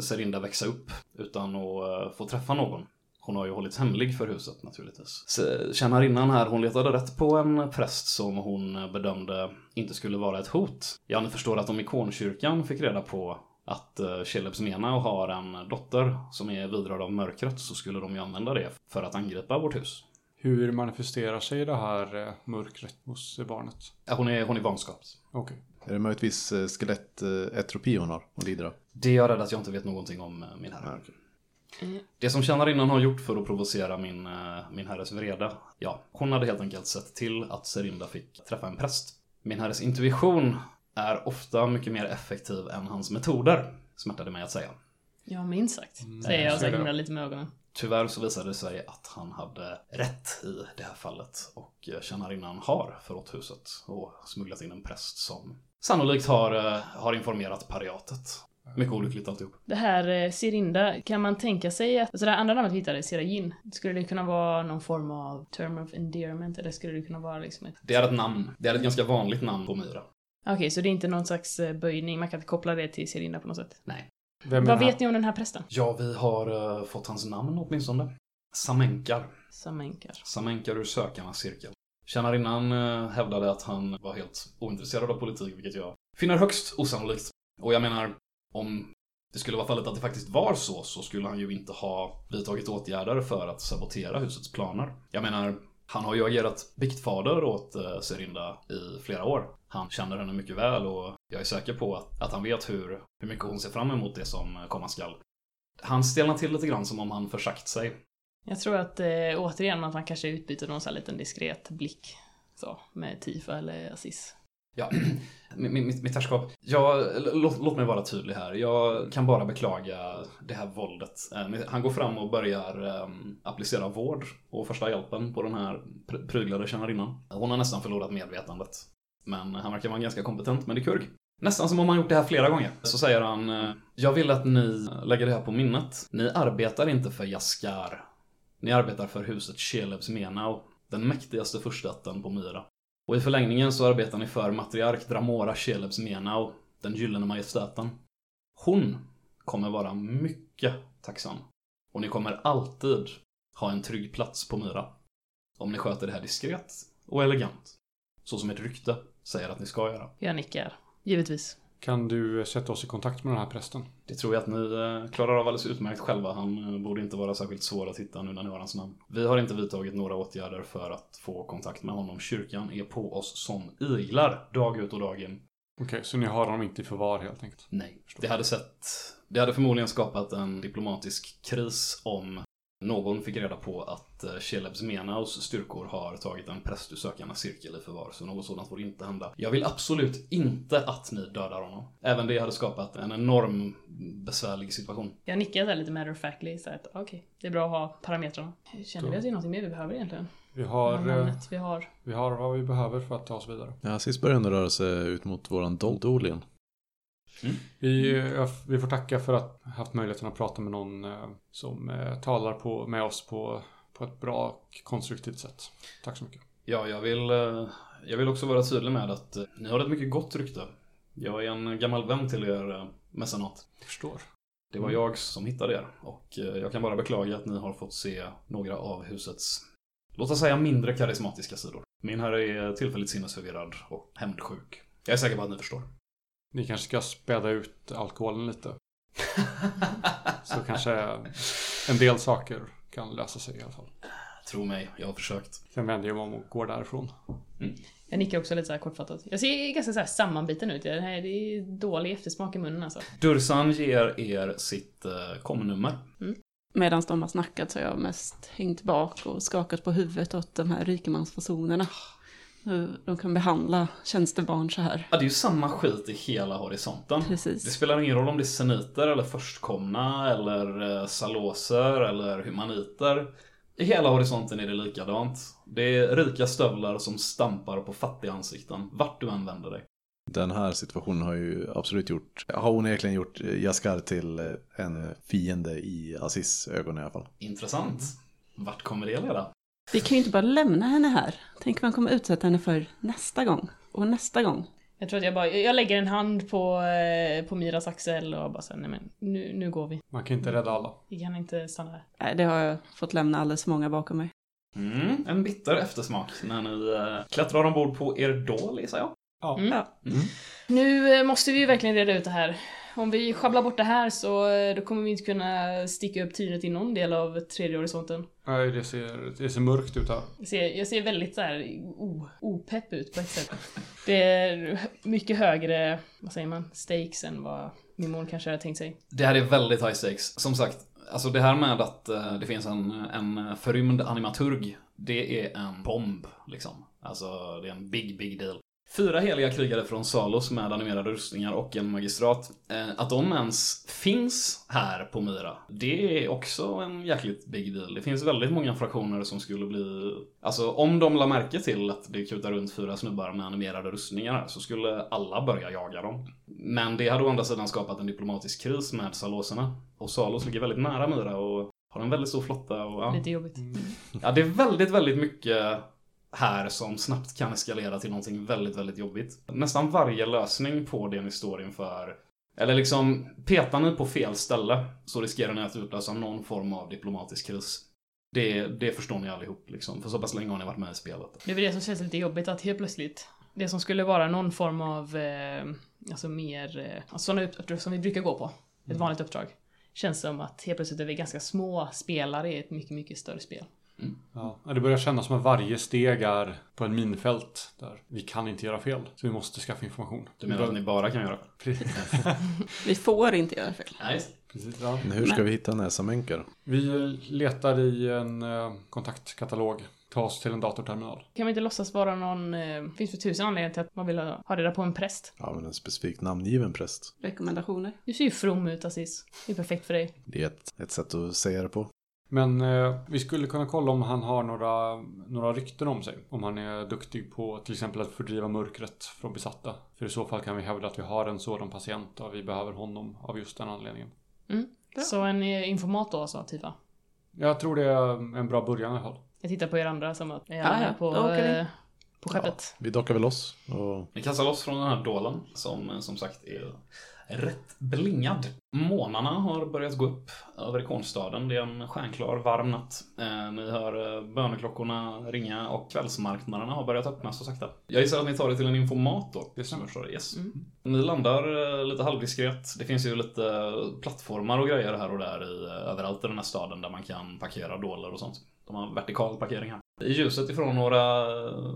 Serinda växa upp utan att få träffa någon. Hon har ju hållits hemlig för huset naturligtvis. Tjänarinnan här, hon letade rätt på en präst som hon eh, bedömde inte skulle vara ett hot. Ja, ni förstår att om ikonkyrkan fick reda på att uh, Shelebs Menau har en dotter som är vidrörd av mörkret så skulle de ju använda det för att angripa vårt hus. Hur manifesterar sig det här eh, mörkret hos eh, barnet? Ja, hon är, hon är vanskapt. Okej. Är det möjligtvis eh, skelettetropi hon har och lider av? Det är jag rädd att jag inte vet någonting om eh, min herre. Ja, Det som tjänarinnan har gjort för att provocera min, eh, min herres vrede, ja, hon hade helt enkelt sett till att Serinda fick träffa en präst. Min herres intuition är ofta mycket mer effektiv än hans metoder, smärtade mig att säga. Ja, minst sagt. Mm, Säger jag och så himlar lite med ögonen. Tyvärr så visade det sig att han hade rätt i det här fallet och eh, tjänarinnan har förrått huset och smugglat in en präst som sannolikt har, eh, har informerat pariatet. Mycket olyckligt alltihop. Det här eh, Sirinda, kan man tänka sig att, alltså det här andra namnet vi hittade, Sirajin, skulle det kunna vara någon form av term of endearment eller skulle det kunna vara liksom ett... Det är ett namn. Det är ett ganska vanligt namn på Myra. Okej, så det är inte någon slags eh, böjning, man kan inte koppla det till Sirinda på något sätt? Nej. Vem Vad vet ni om den här prästen? Ja, vi har eh, fått hans namn åtminstone. Samenkar. Samenkar. Samenkar ur sökarnas cirkel. Tjänarinnan eh, hävdade att han var helt ointresserad av politik, vilket jag finner högst osannolikt. Och jag menar, om det skulle vara fallet att det faktiskt var så, så skulle han ju inte ha vidtagit åtgärder för att sabotera husets planer. Jag menar, han har ju agerat biktfader åt eh, Serinda i flera år. Han känner henne mycket väl och jag är säker på att, att han vet hur, hur mycket hon ser fram emot det som eh, komma skall. Han stelnar till lite grann som om han försagt sig. Jag tror att eh, återigen att man kanske utbyter någon sån här liten diskret blick. Så, med Tifa eller Aziz. Ja, mitt, mitt, herrskap. Jag, låt, låt mig vara tydlig här. Jag kan bara beklaga det här våldet. Eh, han går fram och börjar um, applicera vård och första hjälpen på den här pr- pryglade tjänarinnan. Hon har nästan förlorat medvetandet. Men han verkar vara en ganska kompetent medikurg. Nästan som om han gjort det här flera gånger. Så säger han, eh, jag vill att ni lägger det här på minnet. Ni arbetar inte för Jaskar. Ni arbetar för huset Shelevs Menau, den mäktigaste furstatten på Myra. Och i förlängningen så arbetar ni för matriark Dramora Shelebs Menau, den gyllene majestäten. Hon kommer vara mycket tacksam. Och ni kommer alltid ha en trygg plats på Myra. Om ni sköter det här diskret och elegant. Så som ett rykte säger att ni ska göra. Jag nickar. Givetvis. Kan du eh, sätta oss i kontakt med den här prästen? Det tror jag att ni eh, klarar av alldeles utmärkt själva. Han eh, borde inte vara särskilt svår att hitta nu när ni har hans namn. Vi har inte vidtagit några åtgärder för att få kontakt med honom. Kyrkan är på oss som iglar, dag ut och dag in. Okej, så ni har honom inte i förvar helt enkelt? Nej. Det hade sett... Det hade förmodligen skapat en diplomatisk kris om någon fick reda på att eh, Shelebs Menaus styrkor har tagit en prästsökarnas cirkel i förvar, så något sådant får inte hända. Jag vill absolut inte att ni dödar honom. Även det hade skapat en enorm besvärlig situation. Jag nickar där lite matter of factly, så att okej, det är bra att ha parametrarna. Känner vi att det är någonting mer vi behöver egentligen? Vi har, eh, namnet vi har. vi har vad vi behöver för att ta oss vidare. Ja, sist började röra sig ut mot våran. Vi, eh, vi får tacka för att ha haft möjligheten att prata med någon eh, som eh, talar på, med oss på, på ett bra och konstruktivt sätt. Tack så mycket. Ja, jag vill, eh, jag vill också vara tydlig med att ni har ett mycket gott rykte. Jag är en gammal vän till er mecenat. Jag förstår. Det var jag som hittade er och jag kan bara beklaga att ni har fått se några av husets, låt oss säga mindre karismatiska sidor. Min herre är tillfälligt sinnesförvirrad och hämndsjuk. Jag är säker på att ni förstår. Ni kanske ska späda ut alkoholen lite. Så kanske en del saker kan lösa sig i alla fall. Tro mig, jag har försökt. Sen vänder jag mig om och går därifrån. Jag nickar också lite så här kortfattat. Jag ser ganska så här sammanbiten ut. Det här det är dålig eftersmak i munnen alltså. Dursan ger er sitt eh, komnummer. Medan de har snackat så har jag mest hängt bak och skakat på huvudet åt de här rikemansfasonerna. Hur de kan behandla tjänstebarn så här. Ja, det är ju samma skit i hela horisonten. Det Precis. spelar ingen roll om det är seniter eller förstkomna eller eh, saloser eller humaniter. I hela horisonten är det likadant. Det är rika stövlar som stampar på fattiga ansikten, vart du än vänder dig. Den här situationen har ju absolut gjort, har onekligen gjort eh, Jaskar till eh, en fiende i Aziz ögon i alla fall. Intressant. Vart kommer det leda? Vi kan ju inte bara lämna henne här. Tänk man kommer utsätta henne för nästa gång. Och nästa gång. Jag tror att jag bara, jag lägger en hand på, eh, på Miras axel och bara säger nej men nu, nu går vi. Man kan inte rädda alla. Vi kan inte stanna här. Nej, det har jag fått lämna alldeles för många bakom mig. Mm, en bitter eftersmak när ni eh, klättrar ombord på er dål, gissar jag. Ja. Mm. Ja. Nu eh, måste vi ju verkligen reda ut det här. Om vi sjabblar bort det här så då kommer vi inte kunna sticka upp tynet i någon del av tredje horisonten. Nej, det ser, det ser mörkt ut här. Jag ser, jag ser väldigt så här opepp ut på ett sätt. Det är mycket högre, vad säger man, stakes än vad min mor kanske hade tänkt sig. Det här är väldigt high stakes. Som sagt, alltså det här med att eh, det finns en, en förrymd animaturg, det är en bomb, liksom. Alltså, det är en big, big deal. Fyra heliga krigare från Salos med animerade rustningar och en magistrat. Eh, att de ens finns här på Myra, det är också en jäkligt big deal. Det finns väldigt många fraktioner som skulle bli... Alltså, om de la märke till att det kutar runt fyra snubbar med animerade rustningar så skulle alla börja jaga dem. Men det hade å andra sidan skapat en diplomatisk kris med Saloserna. Och Salos ligger väldigt nära Myra och har en väldigt stor flotta. Och, ja. Lite jobbigt. Ja, det är väldigt, väldigt mycket här som snabbt kan eskalera till någonting väldigt, väldigt jobbigt. Nästan varje lösning på det ni står inför eller liksom, petar ni på fel ställe så riskerar ni att utlösa någon form av diplomatisk kris. Det, det förstår ni allihop liksom, för så pass länge har ni varit med i spelet. Det är väl det som känns lite jobbigt att helt plötsligt det som skulle vara någon form av, eh, alltså mer, eh, alltså sådana uppdrag som vi brukar gå på, ett vanligt uppdrag. Känns som att helt plötsligt är vi ganska små spelare i ett mycket, mycket större spel. Mm. Ja, det börjar kännas som att varje steg är på en minfält där vi kan inte göra fel. Så vi måste skaffa information. Du menar att ni bara kan göra Precis. Vi får inte göra fel. Nej. Precis ja. Men hur ska vi hitta näsamänkar? Vi letar i en eh, kontaktkatalog. Ta oss till en datorterminal. Kan vi inte låtsas vara någon... Eh, finns för tusen anledningar till att man vill ha ha reda på en präst. Ja, men en specifikt namngiven präst. Rekommendationer. Du ser ju from ut Aziz. Det är perfekt för dig. Det är ett, ett sätt att säga det på. Men eh, vi skulle kunna kolla om han har några, några rykten om sig. Om han är duktig på till exempel att fördriva mörkret från besatta. För i så fall kan vi hävda att vi har en sådan patient och vi behöver honom av just den anledningen. Bra. Så en eh, informator alltså, Tifa. Jag tror det är en bra början i alla fall. Jag tittar på er andra som att är Ja, alla ja, med på, vi. eh, på skeppet. Vi dockar väl loss och Ni kastar loss från den här dålen som eh, som sagt är rätt blingad. Månarna har börjat gå upp över ikonstaden. Det är en stjärnklar, varm natt. Eh, ni hör eh, böneklockorna ringa och kvällsmarknaderna har börjat öppnas så sakta. Jag gissar att ni tar det till en informat då. Det stämmer. Förstår det. Yes. Mm. Ni landar eh, lite halvdiskret. Det finns ju lite plattformar och grejer här och där i, överallt i den här staden där man kan parkera doler och sånt. De har vertikal parkering här. I ljuset ifrån några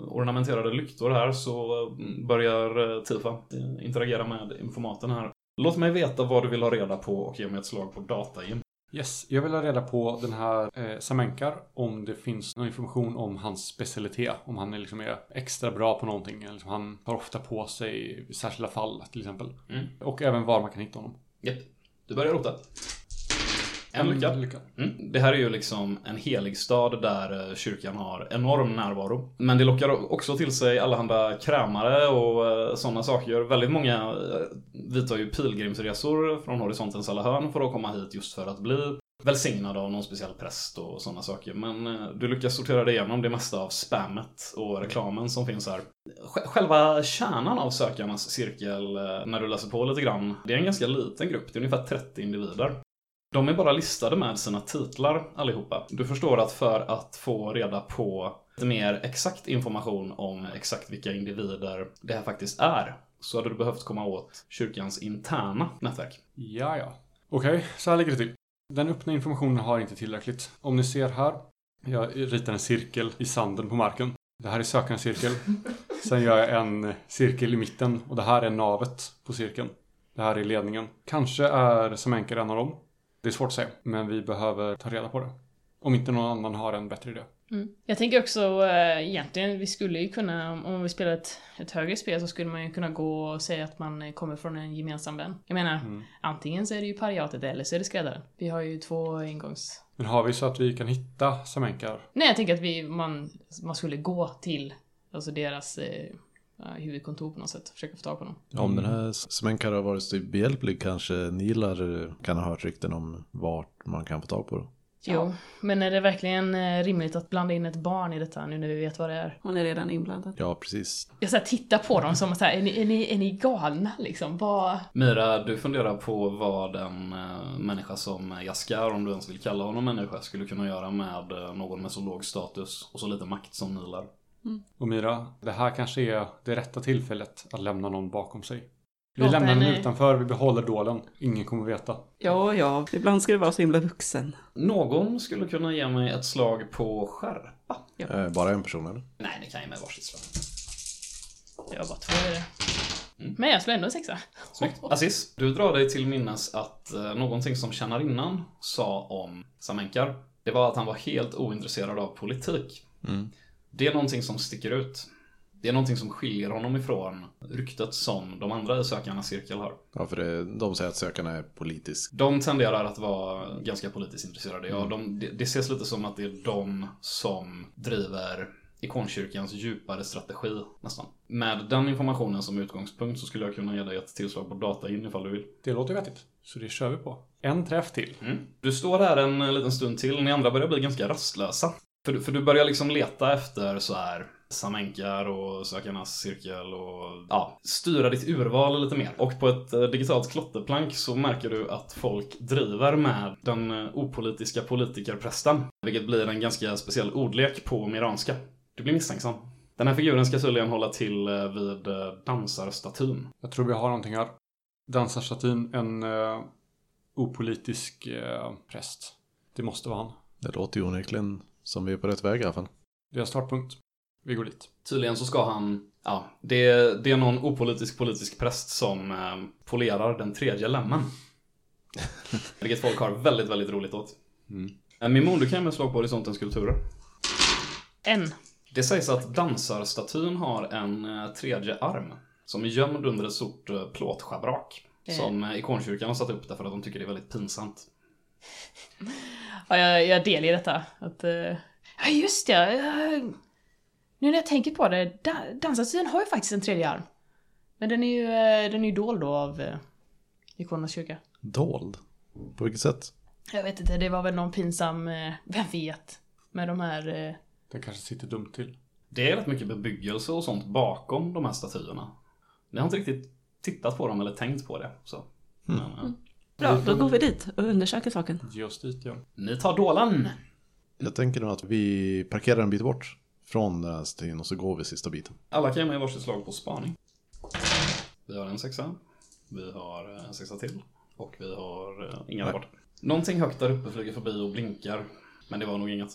ornamenterade lyktor här så börjar Tifa interagera med informaten här. Låt mig veta vad du vill ha reda på och ge mig ett slag på data Jim. Yes, jag vill ha reda på den här eh, Samenkar. Om det finns någon information om hans specialitet. Om han är, liksom är extra bra på någonting. Eller liksom han tar ofta på sig särskilda fall till exempel. Mm. Och även var man kan hitta honom. Japp. Du börjar rota. En lycka. lycka. Mm. Det här är ju liksom en helig stad där eh, kyrkan har enorm närvaro. Men det lockar också till sig allehanda krämare och sådana saker. Väldigt många eh, vidtar ju pilgrimsresor från horisontens alla hörn för att komma hit just för att bli välsignad av någon speciell präst och sådana saker. Men eh, du lyckas sortera dig igenom det mesta av spammet och reklamen som finns här. Sj- Själva kärnan av sökarnas cirkel, eh, när du läser på lite grann, det är en ganska liten grupp. Det är ungefär 30 individer. De är bara listade med sina titlar allihopa. Du förstår att för att få reda på lite mer exakt information om exakt vilka individer det här faktiskt är så hade du behövt komma åt kyrkans interna nätverk. Ja, ja. Okej, så här ligger det till. Den öppna informationen har inte tillräckligt. Om ni ser här. Jag ritar en cirkel i sanden på marken. Det här är sökarens cirkel. Sen gör jag en cirkel i mitten och det här är navet på cirkeln. Det här är ledningen. Kanske är Semenker en av dem. Det är svårt att säga, men vi behöver ta reda på det. Om inte någon annan har en bättre idé. Mm. Jag tänker också äh, egentligen, vi skulle ju kunna, om- vi spelar ett, ett högre spel så skulle man ju kunna gå och säga att man kommer från en gemensam vän. Jag menar, Mm. antingen så är det ju pariatet eller så är det skräddaren. Vi har ju två ingångs... Men har vi så att vi kan hitta Semenkar? Nej, jag tänker att vi, man, man skulle gå till alltså deras eh, huvudkontor på något sätt, försöka få tag på dem. om den här Smenkar har varit så behjälplig kanske Nilar eh, kan ha hört rykten om vart man kan få tag på det. Jo, men är det verkligen eh, rimligt att blanda in ett barn i detta nu när vi vet vad det är? Hon är redan inblandad. Ja, precis. Jag så här, tittar på dem som så här, är ni, är ni, är ni galna liksom? Vad... Mira, du funderar på vad en eh, människa som Jaskar, om du ens vill kalla honom människa, skulle kunna göra med eh, någon med så låg status och så lite makt som Nilar. Och Mira, det här kanske är det rätta tillfället att lämna någon bakom sig. Vi Låt lämnar den henne- utanför, vi behåller dålen. Ingen kommer veta. Ja, ja, ibland ska det vara så himla vuxen. Någon skulle kunna ge mig ett slag på skärpa. Eh, bara en person eller? Nej, ni kan ge mig varsitt slag. Jag bara två i det. Mm. Men jag slår ändå en sexa. Snyggt. Aziz, du drar dig till minnes att eh, någonting som tjänarinnan sa om Samenkar, det var att han var helt ointresserad av politik. Mm. Det är någonting som sticker ut. Det är någonting som skiljer honom ifrån ryktet som de andra i sökarnas cirkel har. Ja, för det, de säger att sökarna är politisk. De tenderar att vara ganska politiskt intresserade. Ja, de, det, det ses lite som att det är de som driver ikonkyrkans djupare strategi nästan. Med den informationen som utgångspunkt så skulle jag kunna ge dig ett tillslag på data in ifall du vill. Det låter vettigt. Så det kör vi på. En träff till. Mm. Du står här en liten stund till, ni andra börjar bli ganska rastlösa. För, du- för du börjar liksom leta efter så här Samenkar och Sökarnas cirkel och ja, styra ditt urval lite mer. Och på ett eh, digitalt klotterplank så märker du att folk driver med den eh, opolitiska politikerprästen. Vilket blir en ganska speciell ordlek på miranska. Du blir misstänksam. Den här figuren ska tydligen hålla till eh, vid dansarstatyn. Jag tror vi har någonting här. Dansarstatyn, en uh, opolitisk eh, präst. Det måste vara han. Det låter ju onekligen Som vi är på rätt väg i alla fall. Det är startpunkt. Vi går dit. Tydligen så ska han, ja, det, det är någon opolitisk politisk präst som eh, polerar den tredje lemmen. Vilket folk har väldigt, väldigt roligt åt. Mm. Eh, Mimon, du kan ju med slag på horisontens skulpturer. En. Det sägs att dansarstatyn har en eh, tredje arm. Som är gömd under ett stort eh, plåtschabrak. Eh. Som eh, ikonkyrkan har satt upp därför att de tycker det är väldigt pinsamt. Ja, jag, jag delger detta. Att, eh, ja, just det. eh, nu när jag tänker på det, da, dansarstatyn har ju faktiskt en tredje arm. Men den är ju, eh, den är ju dold då av eh, Ikonernas kyrka. Dold? På vilket sätt? Jag vet inte, det var väl någon pinsam, vem vet? Med de här... Den kanske sitter dumt till. Det är rätt mycket bebyggelse och sånt bakom de här statyerna. Ni har inte riktigt tittat på dem eller tänkt på det. Så. Men, eh, Bra, då går vi dit och undersöker saken. Ge oss dit, ja. Ni tar dålan. Jag tänker nog att vi parkerar en bit bort från den här statyn och så går vi sista biten. Alla kan ge mig varsitt slag på spaning. Vi har en sexa. Vi har en sexa till. Och vi har eh, inga där borta. Någonting högt där uppe flyger förbi och blinkar. Men det var nog inget.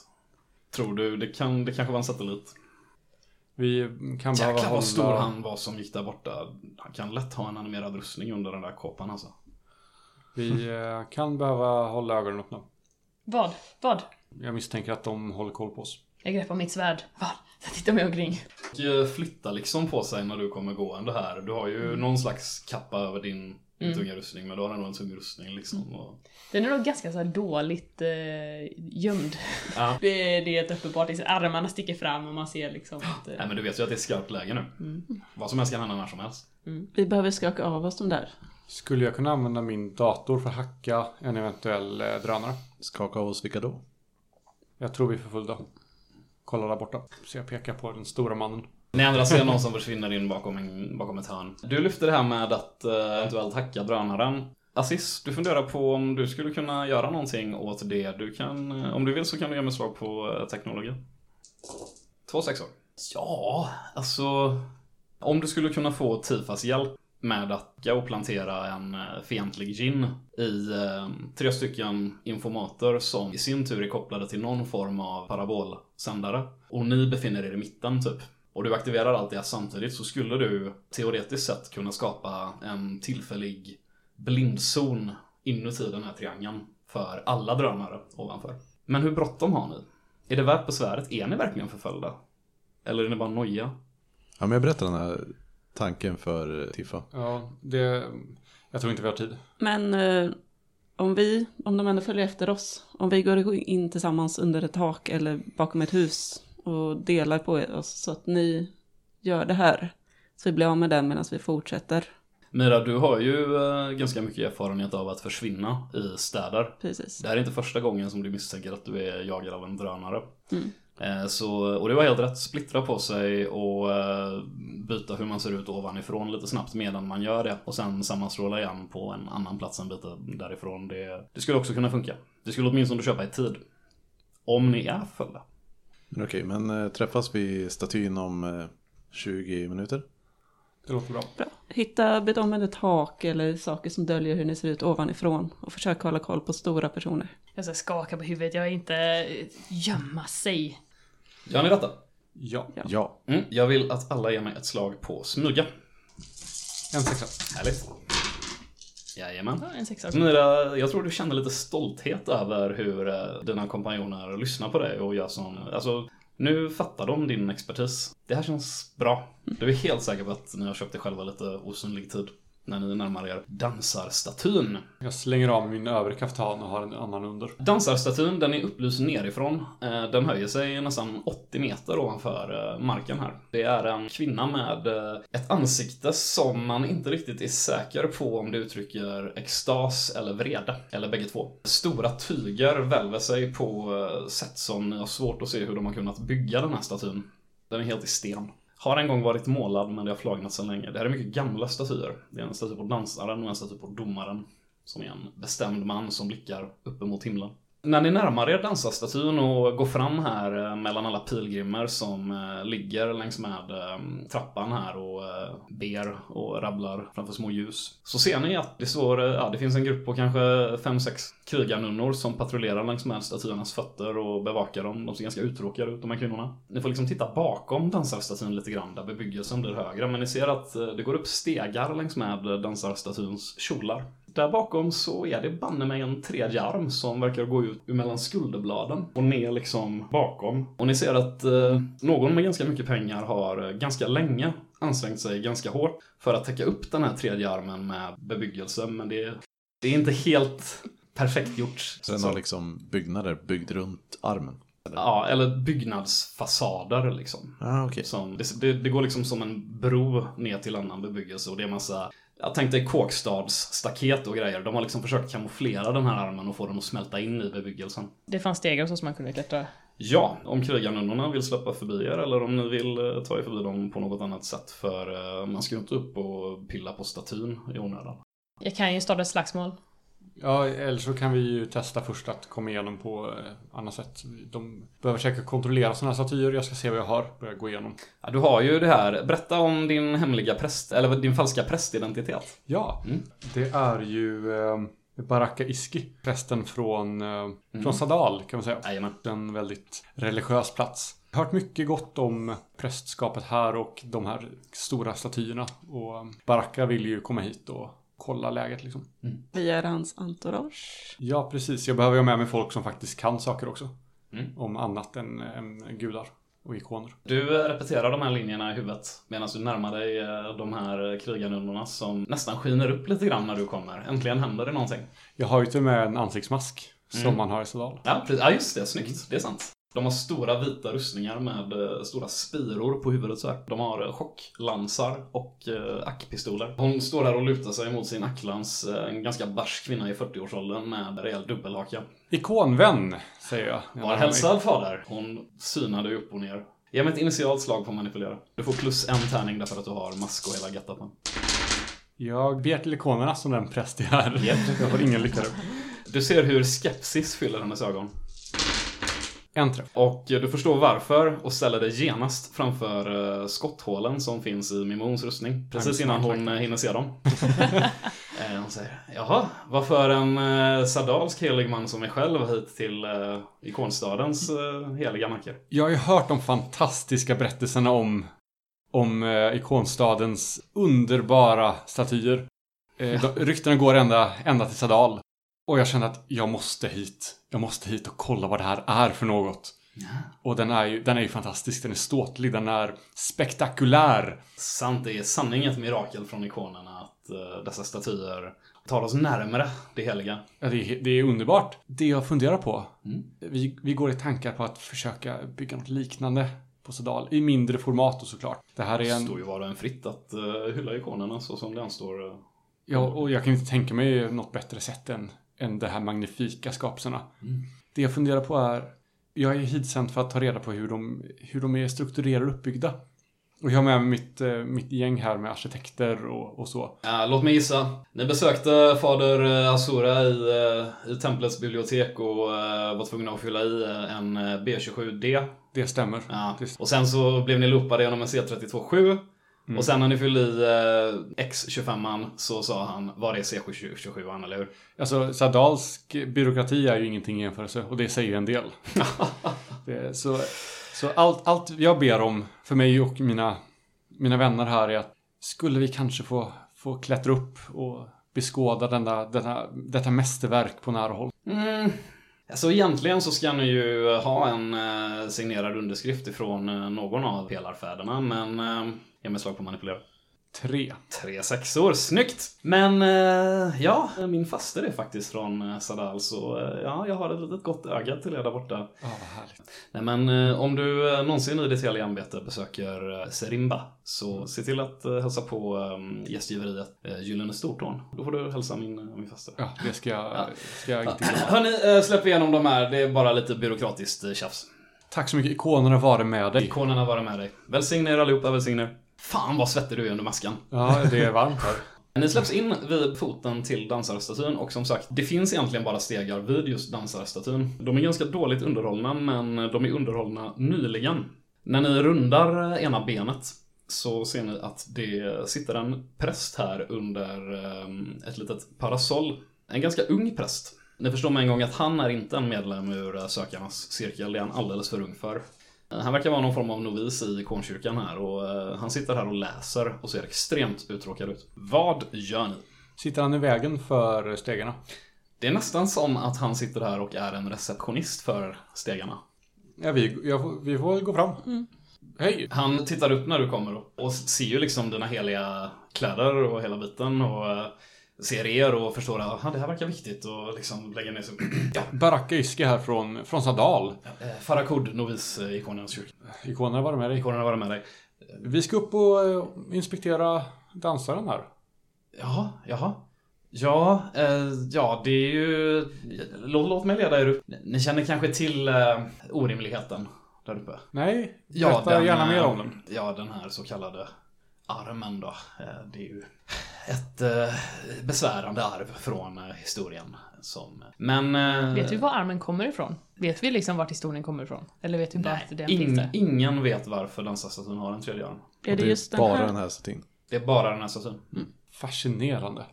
Tror du, det, kan, det kanske var en satellit. Vi kan behöva Jäklar hålla... vad stor han var som gick där borta. Han kan lätt ha en animerad rustning under den där kåpan alltså. Vi eh, kan behöva hålla ögonen öppna. vad? Vad? Jag misstänker att de håller koll på oss. Jag greppar mitt svärd. Vad? Jag tittar mig omkring. Och eh, flyttar liksom på sig när du kommer gående här. Du har ju någon slags kappa över din Mm. tunga rustning. Men du har ändå en tung rustning liksom. Och... Den är nog ganska så här dåligt eh, gömd. Ja. Det, är- det är ett uppenbart, liksom, armarna sticker fram och man ser liksom att... Nej Eh, men du vet ju att det är skarpt läge nu. mm. Vad som helst kan hända när som helst. Vi behöver skaka av oss de där. Skulle jag kunna använda min dator för att hacka en eventuell eh, drönare? Skaka av oss vilka då? Jag tror vi är förföljda. Kolla där borta. Så jag pekar på den stora mannen. Ni andra ser någon som försvinner in bakom, en, bakom ett hörn. Du lyfter det här med att uh, eventuellt hacka drönaren. Assis, du funderar på om du skulle kunna göra någonting åt det. Du kan, eh, om du vill så kan du ge mig slag på eh, teknologi. Två sexor. Ja, alltså. Om du skulle kunna få Tifas hjälp med att och plantera en eh, fientlig gin i eh, tre stycken informater som i sin tur är kopplade till någon form av parabolsändare. Och ni befinner er i mitten typ. Och du aktiverar allt det samtidigt så skulle du teoretiskt sett kunna skapa en tillfällig blindzon inuti den här triangeln för alla drönare ovanför. Men hur bråttom har ni? Är det värt besväret? Är ni verkligen förföljda? Eller är ni bara noja? Ja, men jag berättar den här tanken för eh, Tiffa. Ja, det... Jag tror inte vi har tid. Men eh, om vi, om de ändå följer efter oss, om vi går in tillsammans under ett tak eller bakom ett hus och delar på oss så att ni gör det här. Så vi blir av med den medan vi fortsätter. Mira, du har ju eh, ganska mycket erfarenhet av att försvinna i städer. Precis. Det här är inte första gången som du misstänker att du är jagad av en drönare. Mm. Eh, Så, och det var helt rätt, splittra på sig och eh, byta hur man ser ut ovanifrån lite snabbt medan man gör det. Och sen sammanstråla igen på en annan plats en bit därifrån. Det, det skulle också kunna funka. Det skulle åtminstone köpa i tid. Om ni är. Men okej, men eh, träffas vi statyn om eh, 20 minuter? Det låter bra. Bra. Hitta, ett tak eller saker som döljer hur ni ser ut ovanifrån och försök hålla koll på stora personer. Jag så här skakar på huvudet, jag är inte... eh, Gömma sig. Gör ni detta? Ja. Ja. Ja. Mm, jag vill att alla ger mig ett slag på smyga. En sexa. Härligt. Jajamän. Ja, en sexa. Mira, jag tror du kände lite stolthet över hur eh, dina kompanjoner lyssnar på dig och gör som... Alltså, nu fattar de din expertis. Det här känns bra. Du är helt säker på att ni har köpt er själva lite osynlig tid när ni närmar er dansarstatyn. Jag slänger av min övre kaftan och har en annan under. Dansarstatyn, den är upplyst nerifrån. Eh, Den höjer sig nästan 80 meter ovanför eh, marken här. Det är en kvinna med eh, ett ansikte som man inte riktigt är säker på om det uttrycker extas eller vrede. Eller bägge två. Stora tyger välver sig på sätt som ni har svårt att se hur de har kunnat bygga den här statyn. Den är helt i sten. Har en gång varit målad men det har flagnat sedan länge. Det här är mycket gamla statyer. Det är en staty på dansaren och en staty på domaren. Som är en bestämd man som blickar uppemot himlen. När ni närmar er dansarstatyn och går fram här eh, mellan alla pilgrimer som eh, ligger längs med eh, trappan här och ber och rabblar framför små ljus. Så ser ni att det står, ja det finns en grupp på kanske 5-6 krigarnunnor som patrullerar längs med statyernas fötter och bevakar dem. De ser ganska uttråkade ut de här kvinnorna. Ni får liksom titta bakom dansarstatyn lite grann där bebyggelsen blir högre. Men ni ser att det går upp stegar längs med dansarstatyns kjolar. Där bakom så är det banne mig en tredje arm som verkar gå ut mellan skulderbladen och ner liksom bakom. Och ni ser att eh, någon med ganska mycket pengar har eh, ganska länge ansträngt sig ganska hårt för att täcka upp den här tredje armen med bebyggelse. Men det, det är inte helt perfekt gjort. Så den har liksom byggnader byggd runt armen. Ja, eller byggnadsfasader liksom. Ah, okej. Som, det, det, det går liksom som en bro ner till annan bebyggelse och det är massa jag tänkte Kåkstads staket och grejer. De har liksom försökt kamouflera den här armen och få den att smälta in i bebyggelsen. Det fanns stegar och så som man kunde klättra. Ja, om krigarnunnorna vill släppa förbi er eller om ni vill eh, ta er förbi dem på något annat sätt. För eh, man ska ju inte upp och pilla på statyn i onödan. Jag kan ju starta ett slagsmål. Ja, eller så kan vi ju testa först att komma igenom på eh, annat sätt. De behöver säkert kontrollera sådana här statyer. Jag ska se vad jag har. Börja gå igenom. Ja, du har ju det här. Berätta om din hemliga präst, eller din falska prästidentitet. Ja, Mm. det är ju eh, Baraka Iski. Prästen från, eh, från Sadal kan man säga. Jajamän. En väldigt religiös plats. Jag har hört mycket gott om prästskapet här och de här stora statyerna. Och eh, Baraka vill ju komma hit och kolla läget liksom. Vi är hans entourage. Ja, precis. Jag behöver ha med mig folk som faktiskt kan saker också. Mm. Om annat än, än gudar och ikoner. Du eh, repeterar de här linjerna i huvudet medan du närmar dig eh, de här krigarnunnorna som nästan skiner upp lite grann när du kommer. Äntligen händer det någonting. Jag har ju till och med en ansiktsmask som Mm. man har i Sadal. Ja, precis. ja just det. Snyggt. Det är sant. De har stora vita rustningar med eh, stora spiror på huvudet så här. De har eh, chocklansar och eh, ackpistoler. Hon står där och lutar sig mot sin acklans, en ganska barsk kvinna i 40-årsåldern med rejäl dubbelhaka. Ikonvän, säger jag. Var hälsad fader. Hon synade upp och ner. Ge mig ett initialt slag på manipulera. Du får plus en tärning därför att du har mask och hela gettapen. Jag ber till ikonerna som den präst jag är. Japp. Jag får ingen lycka. Du ser hur skepsis fyller hennes ögon. En träff. Och du förstår varför och ställer dig genast framför eh, skotthålen som finns i Mimons rustning. Precis innan hon eh, hinner se dem. Eh, hon säger, jaha, varför en eh, sadalsk helig man som mig själv hit till ikonstadens heliga marker? Jag har ju hört de fantastiska berättelserna om, om ikonstadens underbara statyer. De, ryktena går ända, ända till Sadal. Och jag kände att jag måste hit. Jag måste hit och kolla vad det här är för något. Och den är ju, den är ju fantastisk. Den är ståtlig. Den är spektakulär. Sant, det är sanning ett mirakel från ikonerna att eh, dessa statyer tar oss närmare det heliga. Ja, det, är, det är underbart. Det jag funderar på. Mm. Vi, vi går i tankar på att försöka bygga något liknande på Sadal. I mindre format och såklart. Det här är en... står ju var och en fritt att uh, hylla ikonerna så som den står. eh. Ja, och jag kan inte tänka mig något bättre sätt än, än de här magnifika skapelserna. Det jag funderar på är, jag är hitsänd för att ta reda på hur de, hur de är strukturerade och uppbyggda. Och jag har med mig mitt, eh, mitt gäng här med arkitekter och, och så. Ja, låt mig gissa. Ni besökte fader eh, Asura i, eh, i templets bibliotek och var tvungna att fylla i en eh, B27D. Det stämmer. Ja. Och sen så blev ni loopade genom en C327. Mm. Och sen när ni fyllde i eh, X25an så sa han, var det C27an eller hur? alltså, Sadalsk byråkrati är ju ingenting i jämförelse och det säger en del. det, så så allt, allt jag ber om för mig och mina, mina vänner här är att skulle vi kanske få, få klättra upp och beskåda denna, denna, detta mästerverk på nära håll. Mm. Alltså egentligen så ska ni ju eh, ha en eh, signerad underskrift ifrån eh, någon av pelarfäderna, men jag ge mig slag på manipulera. Tre. Tre sexor, snyggt! Men eh, ja, min faster är faktiskt från eh, Sadal, så eh, ja, jag har ett litet gott öga till er där borta. Ja, vad härligt. Nej men eh, om du eh, någonsin i ditt heliga ämbete besöker eh, Serimba, så se till att hälsa på eh, gästgiveriet Gyllene Stortån. Då får du hälsa min, min faster. Ja, det ska jag, ska jag inte glömma. Hörni, släpp igenom de här. Det är bara lite byråkratiskt tjafs. Tack så mycket. Ikonerna vare med dig. Ikonerna vara med dig. Välsigna er allihopa, välsigna er. Fan vad svettig du är under maskan. Ja, det är varmt här. Ni släpps in vid foten till dansarstatyn och som sagt, det finns egentligen bara stegar vid just dansarstatyn. De är ganska dåligt underhållna, men de är underhållna nyligen. När ni rundar ena benet så ser ni att det sitter en präst här under eh, ett litet parasoll. En ganska ung präst. Ni förstår med en gång att han är inte en medlem ur eh, sökarnas cirkel, det är han alldeles för ung för. Han verkar vara någon form av novis i ikonkyrkan här och eh, han sitter här och läser och ser extremt uttråkad ut. Vad gör ni? Sitter han i vägen för stegarna? Det är nästan som att han sitter här och är en receptionist för stegarna. Ja, vi, jag, får- vi får gå fram. Hej! Han tittar upp när du kommer och- och ser ju liksom dina heliga kläder och hela biten och eh, ser er och förstår att "Aha, det här verkar viktigt och liksom lägger ner sig. ja, Baraka Iske här från, från Sadal. eh, Farakod, novis i ikonens kyrka. Ikonerna var med dig. Ikonen har varit med dig. Vi ska upp och eh, inspektera dansaren här. Jaha, jaha. Ja, eh, ja, det är ju... Låt, låt mig leda er upp. Ni känner kanske till eh, orimligheten där uppe? Nej, Ja, berätta gärna eh, mer om den. Ja, den här så kallade armen då. Eh, Det är ju ett eh, besvärande arv från eh, historien. Som... Men... Vet vi var armen kommer ifrån? Vet vi liksom vart historien kommer ifrån? Eller vet vi bara att den finns ing, där? ingen vet varför dansarstatyn har en tredje arm. Är det är just den bara här? den här statyn. Det är bara den här statyn. Fascinerande.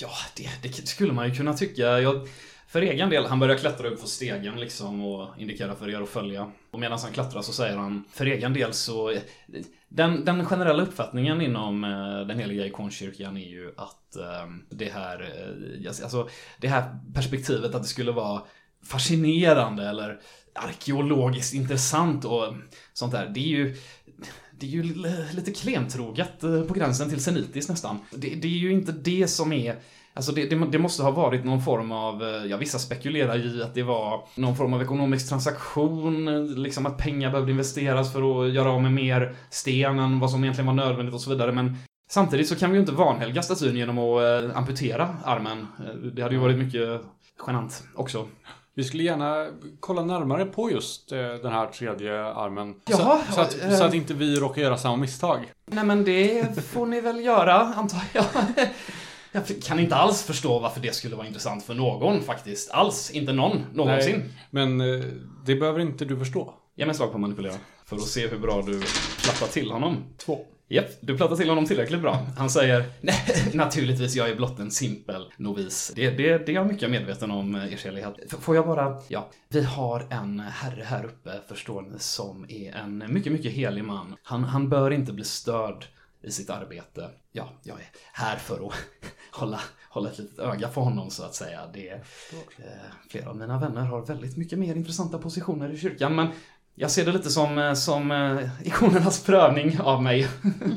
Ja, det, det skulle man ju kunna tycka. Jag, för egen del, han börjar klättra upp på stegen liksom och indikera för er att följa. Och medan han klättrar så säger han, för egen del så... Den, den generella uppfattningen inom eh, den heliga ikonkyrkan är ju att eh, det här, eh, alltså det här perspektivet att det skulle vara fascinerande eller arkeologiskt intressant och sånt där. Det är ju det är ju lite klentroget på gränsen till senitiskt nästan. Det, det är ju inte det som är Alltså det, det, det måste ha varit någon form av, eh, ja vissa spekulerar i att det var någon form av ekonomisk transaktion, eh, liksom att pengar behövde investeras för att göra av med mer sten än vad som egentligen var nödvändigt och så vidare. Men samtidigt så kan vi ju inte vanhelga statyn genom att eh, amputera armen. Det hade ju varit mycket genant också. Vi skulle gärna kolla närmare på just den här tredje armen. Jaha, så, så, att, eh. så att inte vi råkar göra samma misstag. Nej men det får ni väl göra, antar jag. Jag kan inte alls förstå varför det skulle vara intressant för någon faktiskt. Alls. Inte någon. Någonsin. Nej, men eh, det behöver inte du förstå. Ge mig ett slag på manipulera. För att se hur bra du plattar till honom. Två. Japp, du plattar till honom tillräckligt bra. Han säger Nej, naturligtvis, jag är blott en simpel novis. Det, det, det är jag mycket medveten om, eh, er helighet. F- Får jag bara, ja, vi har en herre här uppe, förstår ni, som är en mycket, mycket helig man. Han, han bör inte bli störd i sitt arbete. Ja, jag är här för att hålla, hålla ett litet öga på honom så att säga. Det, eh, flera av mina vänner har väldigt mycket mer intressanta positioner i kyrkan, men jag ser det lite som, eh, som eh, ikonernas prövning av mig.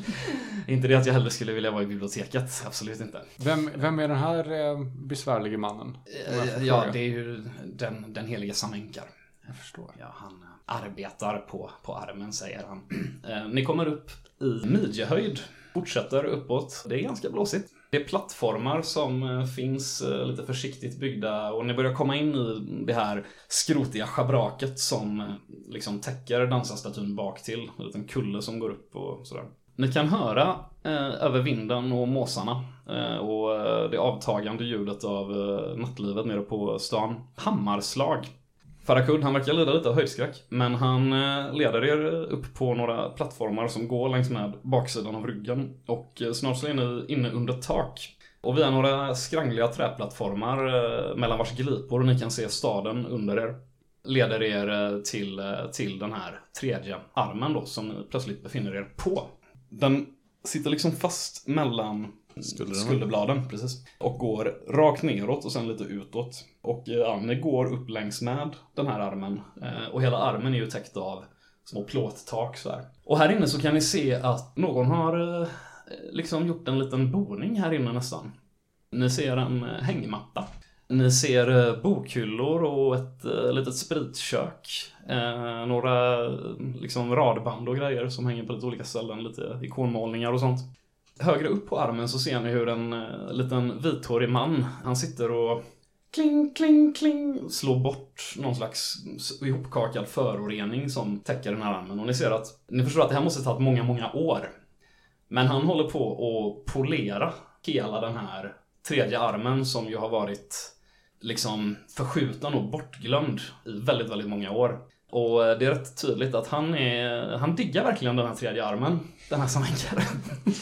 inte det att jag hellre skulle vilja vara i biblioteket, absolut inte. Vem, vem är den här eh, besvärlige mannen? Eh, Ja, det är ju den, den helige Samenkar. Jag förstår. Ja, han arbetar på, på armen, säger han. Eh, Ni kommer upp i midjehöjd, fortsätter uppåt. Det är ganska blåsigt. Det är plattformar som eh, finns eh, lite försiktigt byggda och ni börjar komma in i det här skrotiga schabraket som eh, liksom täcker dansarstatyn bak till. En liten kulle som går upp och sådär. Ni kan höra eh, över vinden och måsarna eh, och det avtagande ljudet av eh, nattlivet nere på stan. Hammarslag Farakud, han verkar lida lite av höjdskräck, men han eh, leder er upp på några plattformar som går längs med baksidan av ryggen och eh, snart så är ni inne under tak. Och via några skrangliga träplattformar eh, mellan vars glipor ni kan se staden under er leder er till, till den här tredje armen då som ni plötsligt befinner er på. Den sitter liksom fast mellan Skulderna. skulderbladen, precis. Och går rakt neråt och sen lite utåt. Och eh, Anne går upp längs med den här armen. Eh, Och hela armen är ju täckt av små plåttak så här. Och här inne så kan ni se att någon har eh, liksom gjort en liten boning här inne nästan. Ni ser en hängmatta. Ni ser bokhyllor och ett litet spritkök. Eh, några liksom radband och grejer som hänger på lite olika ställen. Lite ikonmålningar och sånt. Högre upp på armen så ser ni hur en eh, liten vithårig man, han sitter och kling, kling, kling slår bort någon slags ihopkakad förorening som täcker den här armen. Och ni ser att, ni förstår att det här måste tagit många, många år. Men han håller på att polera hela den här tredje armen som ju har varit liksom förskjuten och bortglömd i väldigt, väldigt många år. Och det är rätt tydligt att han är, han diggar verkligen den här tredje armen, den här samenkaren.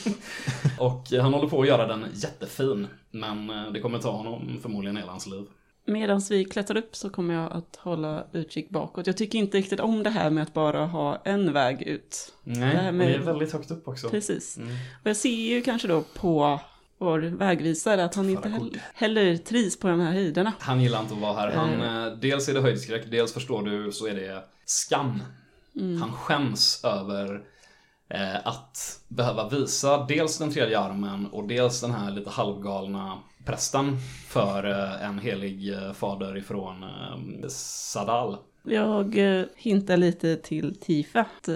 och han håller på att göra den jättefin, men det kommer ta honom förmodligen hela hans liv. Medan vi klättrar upp så kommer jag att hålla utkik bakåt. Jag tycker inte riktigt om det här med att bara ha en väg ut. Nej, Det här med- det är väldigt högt upp också. Precis. Mm. Och jag ser ju kanske då på vår vägvisare att han inte heller, heller trivs på de här höjderna. Han gillar inte att vara här. Han, Mm. dels är det höjdskräck, dels förstår du så är det skam. Mm. Han skäms över eh, att behöva visa dels den tredje armen och dels den här lite halvgalna prästen för eh, en helig eh, fader ifrån eh, Sadal. Jag hintar lite till Tifa att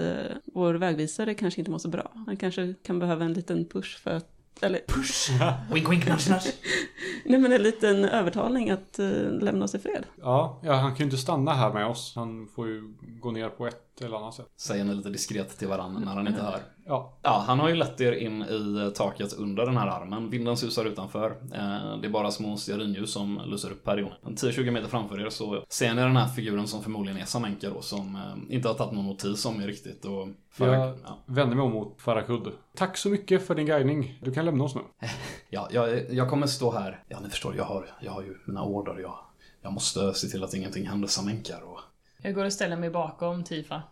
vår vägvisare kanske inte mår så bra. Han kanske kan behöva en liten push för att, eller push, Wink, wink, nudge, nudge. nej men en liten övertalning att eh, lämna oss i fred. Ja, ja, han kan ju inte stanna här med oss. Han får ju gå ner på ett eller annat sätt. Säger ni lite diskret till varandra när han inte hör. Ja, Ja, han har ju lett er in i taket under den här armen. Vinden susar utanför. Eh, Det är bara små stearinljus som lyser upp här inne. 10-20 meter framför er så ser ni den här figuren som förmodligen är Samenka då, som eh, inte har tagit någon notis om er riktigt. Och för, jag ja. vänder mig om mot Farakud. Tack så mycket för din guidning. Du kan lämna oss nu. Ja, jag, jag kommer stå här. Ja, ni förstår, jag har, jag har ju mina order. Jag, jag måste se till att ingenting händer Samenkar. Och... Jag går och ställer mig bakom Tifa.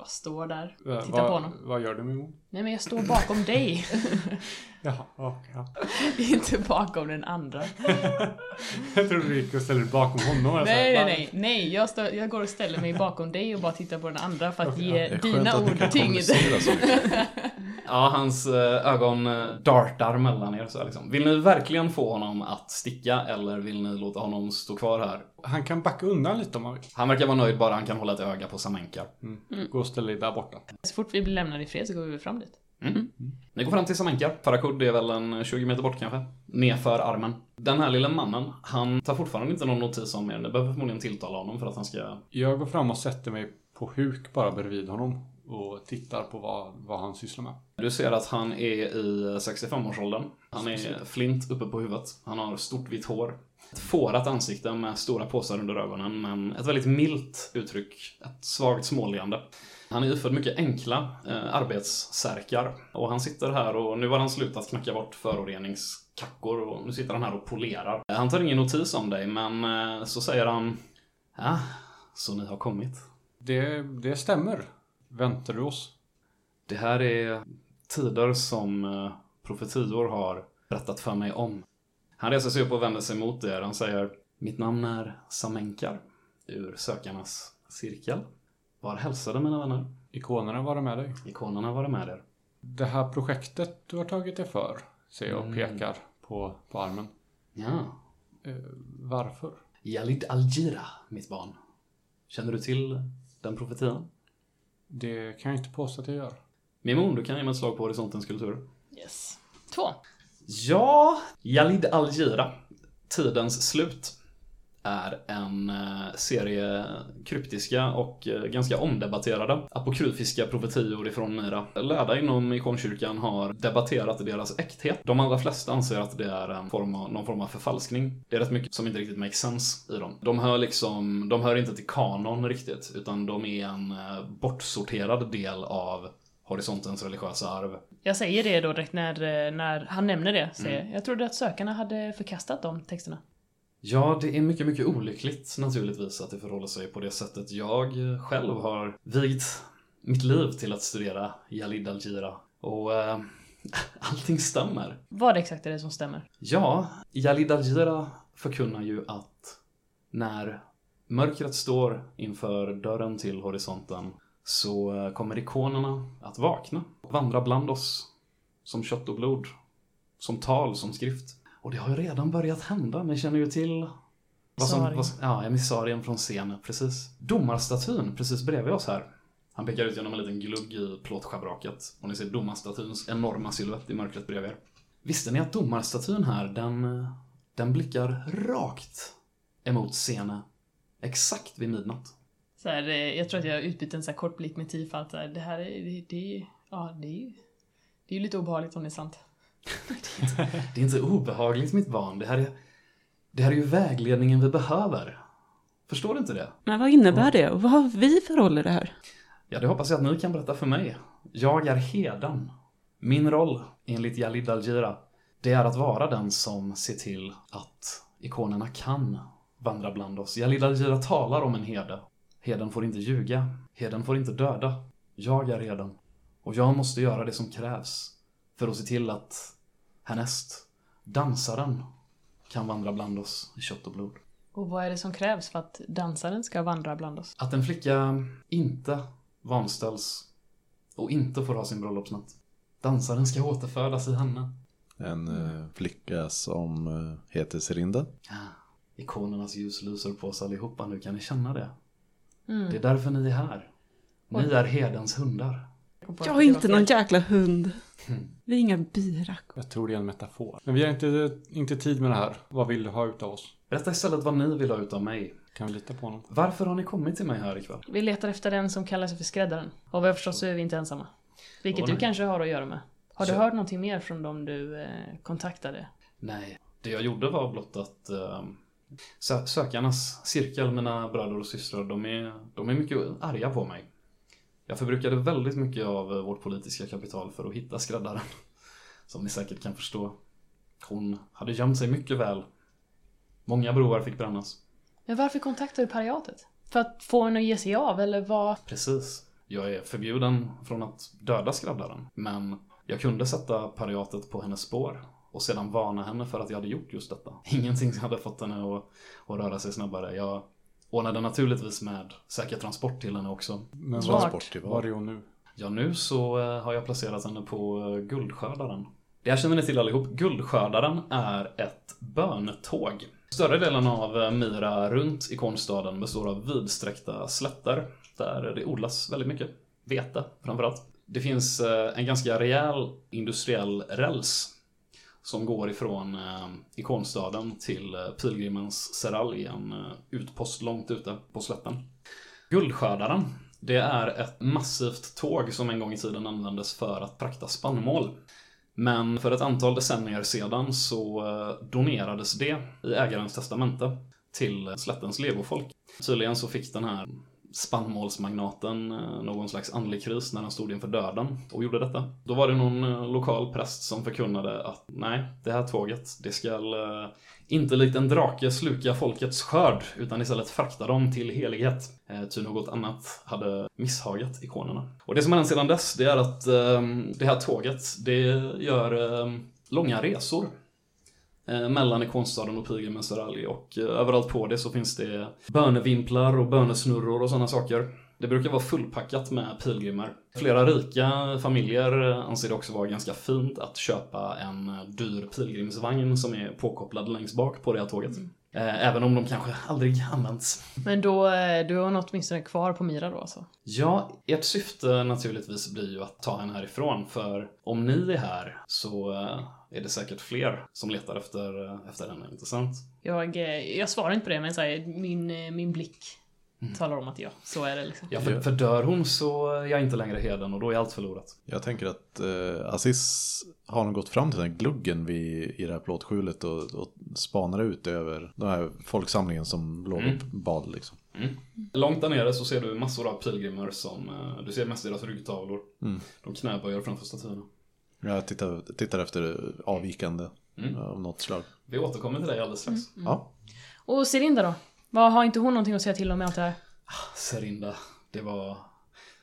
Bara står där. Eh, Titta på vad- honom. Vad gör du Mimo? Nej men jag står bakom dig. Jaha, okej. ja. Inte bakom den andra. Jag trodde du gick och ställde dig bakom honom. Sa, Nej, nej, nej. Nej, jag, står, jag går och ställer mig bakom dig och bara tittar på den andra för att Okej, ge skönt dina ord tyngd. Ja, hans eh, ögon eh, dartar mellan er så här liksom. Vill ni verkligen få honom att sticka eller vill ni låta honom stå kvar här? Han kan backa undan lite om han vill. Han verkar vara nöjd bara han kan hålla ett öga på Samenkar. Gå och ställ dig där borta. Så fort vi blir lämnade i fred så går vi fram dit. Ni går fram till Samenkar. Farakud är väl en 20 meter bort kanske. Nedför armen. Den här lilla mannen, han tar fortfarande inte någon notis om er. Ni behöver förmodligen tilltala honom för att han ska... Jag går fram och sätter mig på huk bara bredvid honom. Och tittar på vad, vad han sysslar med. Du ser att han är i 65-årsåldern. Han är flint uppe på huvudet. Han har stort vitt hår. Ett fårat ansikte med stora påsar under ögonen, men ett väldigt milt uttryck. Ett svagt småleende. Han är iförd mycket enkla eh, arbetssärkar. Och han sitter här och nu har han slutat knacka bort föroreningskackor och nu sitter han här och polerar. Han tar ingen notis om dig, men eh, så säger han Ja, så ni har kommit. Det, det stämmer. Väntar du oss? Det här är tider som eh, profetior har berättat för mig om. Han reser sig upp och vänder sig mot er. Han säger Mitt namn är Samenkar ur Sökarnas cirkel. Var hälsade mina vänner. Ikonerna var med dig. Ikonerna var med er. Det här projektet du har tagit dig för, ser jag och Mm. pekar på, på armen. Ja. Eh, varför? Yalid Al-Jira, mitt barn. Känner du till den profetian? Det kan jag inte påstå att jag gör. Mimon, du kan ge mig ett slag på horisontens kultur. Yes. Två. Ja, Yalid Al-Jira, Tidens slut, är en eh, serie kryptiska och eh, ganska omdebatterade apokryfiska profetior ifrån Mira. Lärda inom ikonkyrkan har debatterat deras äkthet. De allra flesta anser att det är en form av, någon form av förfalskning. Det är rätt mycket som inte riktigt makes sense i dem. De hör liksom, de hör inte till kanon riktigt, utan de är en eh, bortsorterad del av horisontens religiösa arv. Jag säger det då direkt när, när han nämner det. Säger, Mm. Jag trodde att sökarna hade förkastat de texterna. Ja, det är mycket, mycket olyckligt naturligtvis att det förhåller sig på det sättet. Jag själv har vigt mitt liv till att studera Yalid al-Jira och eh, allting stämmer. Vad exakt är det som stämmer? Ja, Yalid al-Jira förkunnar ju att när mörkret står inför dörren till horisonten så eh, kommer ikonerna att vakna och vandra bland oss som kött och blod, som tal, som skrift. Och det har ju redan börjat hända, ni känner ju till vad som, vad, ja, emissarien från scenen, precis. Domarstatyn precis bredvid oss här. Han pekar ut genom en liten glugg i plåtschabraket och ni ser domarstatyns enorma silhuett i mörkret bredvid er. Visste ni att domarstatyn här, den, den blickar rakt emot scenen exakt vid midnatt? Så här, eh, jag tror att jag utbyter en så här kort blick med Tifa. Att det här är, det, det, ja, det är ju det är ju lite obehagligt om det är sant. Det är inte obehagligt mitt barn. Det här är, det här är ju vägledningen vi behöver. Förstår du inte det? Men vad innebär det? Och vad har vi för roll i det här? Ja, det hoppas jag att ni kan berätta för mig. Jag är heden. Min roll, enligt Jalid Al-Jira, det är att vara den som ser till att ikonerna kan vandra bland oss. Jalid Al-Jira talar om en herde. Heden får inte ljuga. Heden får inte döda. Jag är heden. Och jag måste göra det som krävs för att se till att härnäst, dansaren, kan vandra bland oss i kött och blod. Och vad är det som krävs för att dansaren ska vandra bland oss? Att en flicka inte vanställs och inte får ha sin bröllopsnatt. Dansaren ska återfödas i henne. En eh, flicka som eh, heter Serinda. Ah, ikonernas ljus lyser på oss allihopa, nu kan ni känna det. Mm. Det är därför ni är här. Ni är herdens hundar. Jag är inte någon jäkla hund. Vi är inga birak. Jag tror det är en metafor. Men vi har inte, inte tid med det här. Vad vill du ha utav oss? Berätta istället vad ni vill ha ut av mig. Kan vi lita på honom? Varför har ni kommit till mig här ikväll? Vi letar efter den som kallar sig för skräddaren. Och vad jag förstår så är vi inte ensamma. Vilket du kanske har att göra med. Har du Så- hört någonting mer från dem du eh, kontaktade? Nej, det jag gjorde var blott att eh, sö- sökarnas cirkel, mina bröder och systrar, de är, de är mycket arga på mig. Jag förbrukade väldigt mycket av eh, vårt politiska kapital för att hitta skräddaren. Som ni säkert kan förstå. Hon hade gömt sig mycket väl. Många broar fick brännas. Men varför kontaktade du pariatet? För att få henne att ge sig av, eller vad? Precis. Jag är förbjuden från att döda skräddaren. Men jag kunde sätta pariatet på hennes spår och sedan varna henne för att jag hade gjort just detta. Ingenting hade fått henne att, att röra sig snabbare. Jag ordnade naturligtvis med säker transport till henne också. Men Transport till var var? är hon nu? Ja, nu så eh, har jag placerat henne på eh, Guldskördaren. Det här känner ni till allihop. Guldskördaren är ett bönetåg. Större delen av eh, Mira runt ikonstaden består av vidsträckta slätter där det odlas väldigt mycket vete framförallt. Det finns en ganska rejäl industriell räls som går ifrån eh, ikonstaden till eh, pilgrimens seralj, en eh, utpost långt ute på slätten. Guldskördaren, det är ett massivt tåg som en gång i tiden användes för att frakta spannmål. Men för ett antal decennier sedan så eh, donerades det i ägarens testamente till slättens legofolk. Tydligen så fick den här spannmålsmagnaten eh, någon slags andlig kris när han stod inför döden och gjorde detta. Då var det någon eh, lokal präst som förkunnade att nej, det här tåget, det ska eh, inte likt en drake sluka folkets skörd, utan istället frakta dem till helighet. Ty något annat hade misshagat ikonerna. Och det som har hänt sedan dess, det är att det här tåget, det gör långa resor mellan ikonstaden och pilgrimens seralj och eh, överallt på det så finns det bönevimplar och bönesnurror och sådana saker. Det brukar vara fullpackat med pilgrimer. Flera rika familjer eh, anser det också vara ganska fint att köpa en eh, dyr pilgrimsvagn som är påkopplad längst bak på det här tåget. Eh, Även om de kanske aldrig används. Men då, eh, du har något åtminstone kvar på Mira då alltså? Ja, ert syfte naturligtvis blir ju att ta henne härifrån, för om ni är här så eh, är det säkert fler som letar efter, eh, efter henne, inte sant? Jag, eh, jag svarar inte på det, men så här, min, eh, min blick talar om att ja, så är det liksom. Ja, för, för dör hon så är jag inte längre heden och då är allt förlorat. Jag tänker att eh, Aziz har nog gått fram till den här gluggen vid, i det här plåtskjulet och, och spanar ut över den här folksamlingen som låg Mm. bad liksom. Långt där nere så ser du massor av pilgrimer som, eh, du ser mest deras ryggtavlor. Mm. De knäböjer framför statyerna. Jag tittar, tittar efter avvikande Mm. av något slag. Vi återkommer till dig alldeles strax. Ja, Och Serinda då? Vad, har inte hon någonting att säga till om i allt det här? Serinda, det var,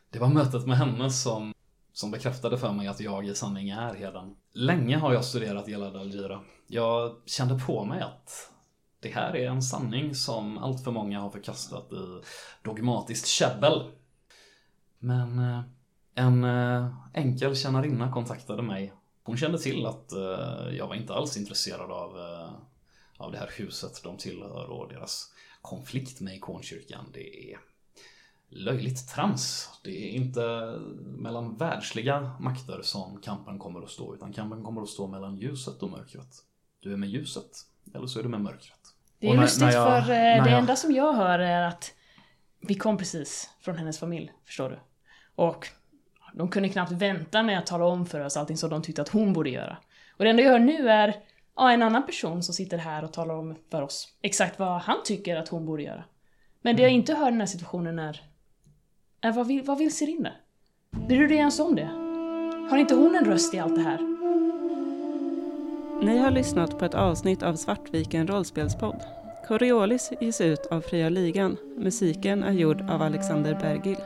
det var mötet med henne som, som bekräftade för mig att jag i sanning är heden. Länge har jag studerat Jalad Al-Jira. Jag kände på mig att det här är en sanning som allt för många har förkastat i dogmatiskt käbbel. Men eh, en eh, enkel tjänarinna kontaktade mig. Hon kände till att eh, jag var inte alls intresserad av, eh, av det här huset de tillhör och deras konflikt med ikonkyrkan. Det är löjligt trams. Det är inte mellan världsliga makter som kampen kommer att stå, utan kampen kommer att stå mellan ljuset och mörkret. Du är med ljuset, eller så är du med mörkret. Det är när- lustigt när jag- för det jag- enda som jag hör är att vi kom precis från hennes familj, förstår du. Och de kunde knappt vänta med att tala om för oss allting som de tyckte att hon borde göra. Och det enda jag hör nu är ja, en annan person som sitter här och talar om för oss exakt vad han tycker att hon borde göra. Men det jag inte hör i den här situationen är, är vad, vill, vad vill Serinda? Bryr du dig ens om det? Har inte hon en röst i allt det här? Ni har lyssnat på ett avsnitt av Svartviken rollspelspodd. Coriolis ges ut av Fria Ligan. Musiken är gjord av Alexander Bergil.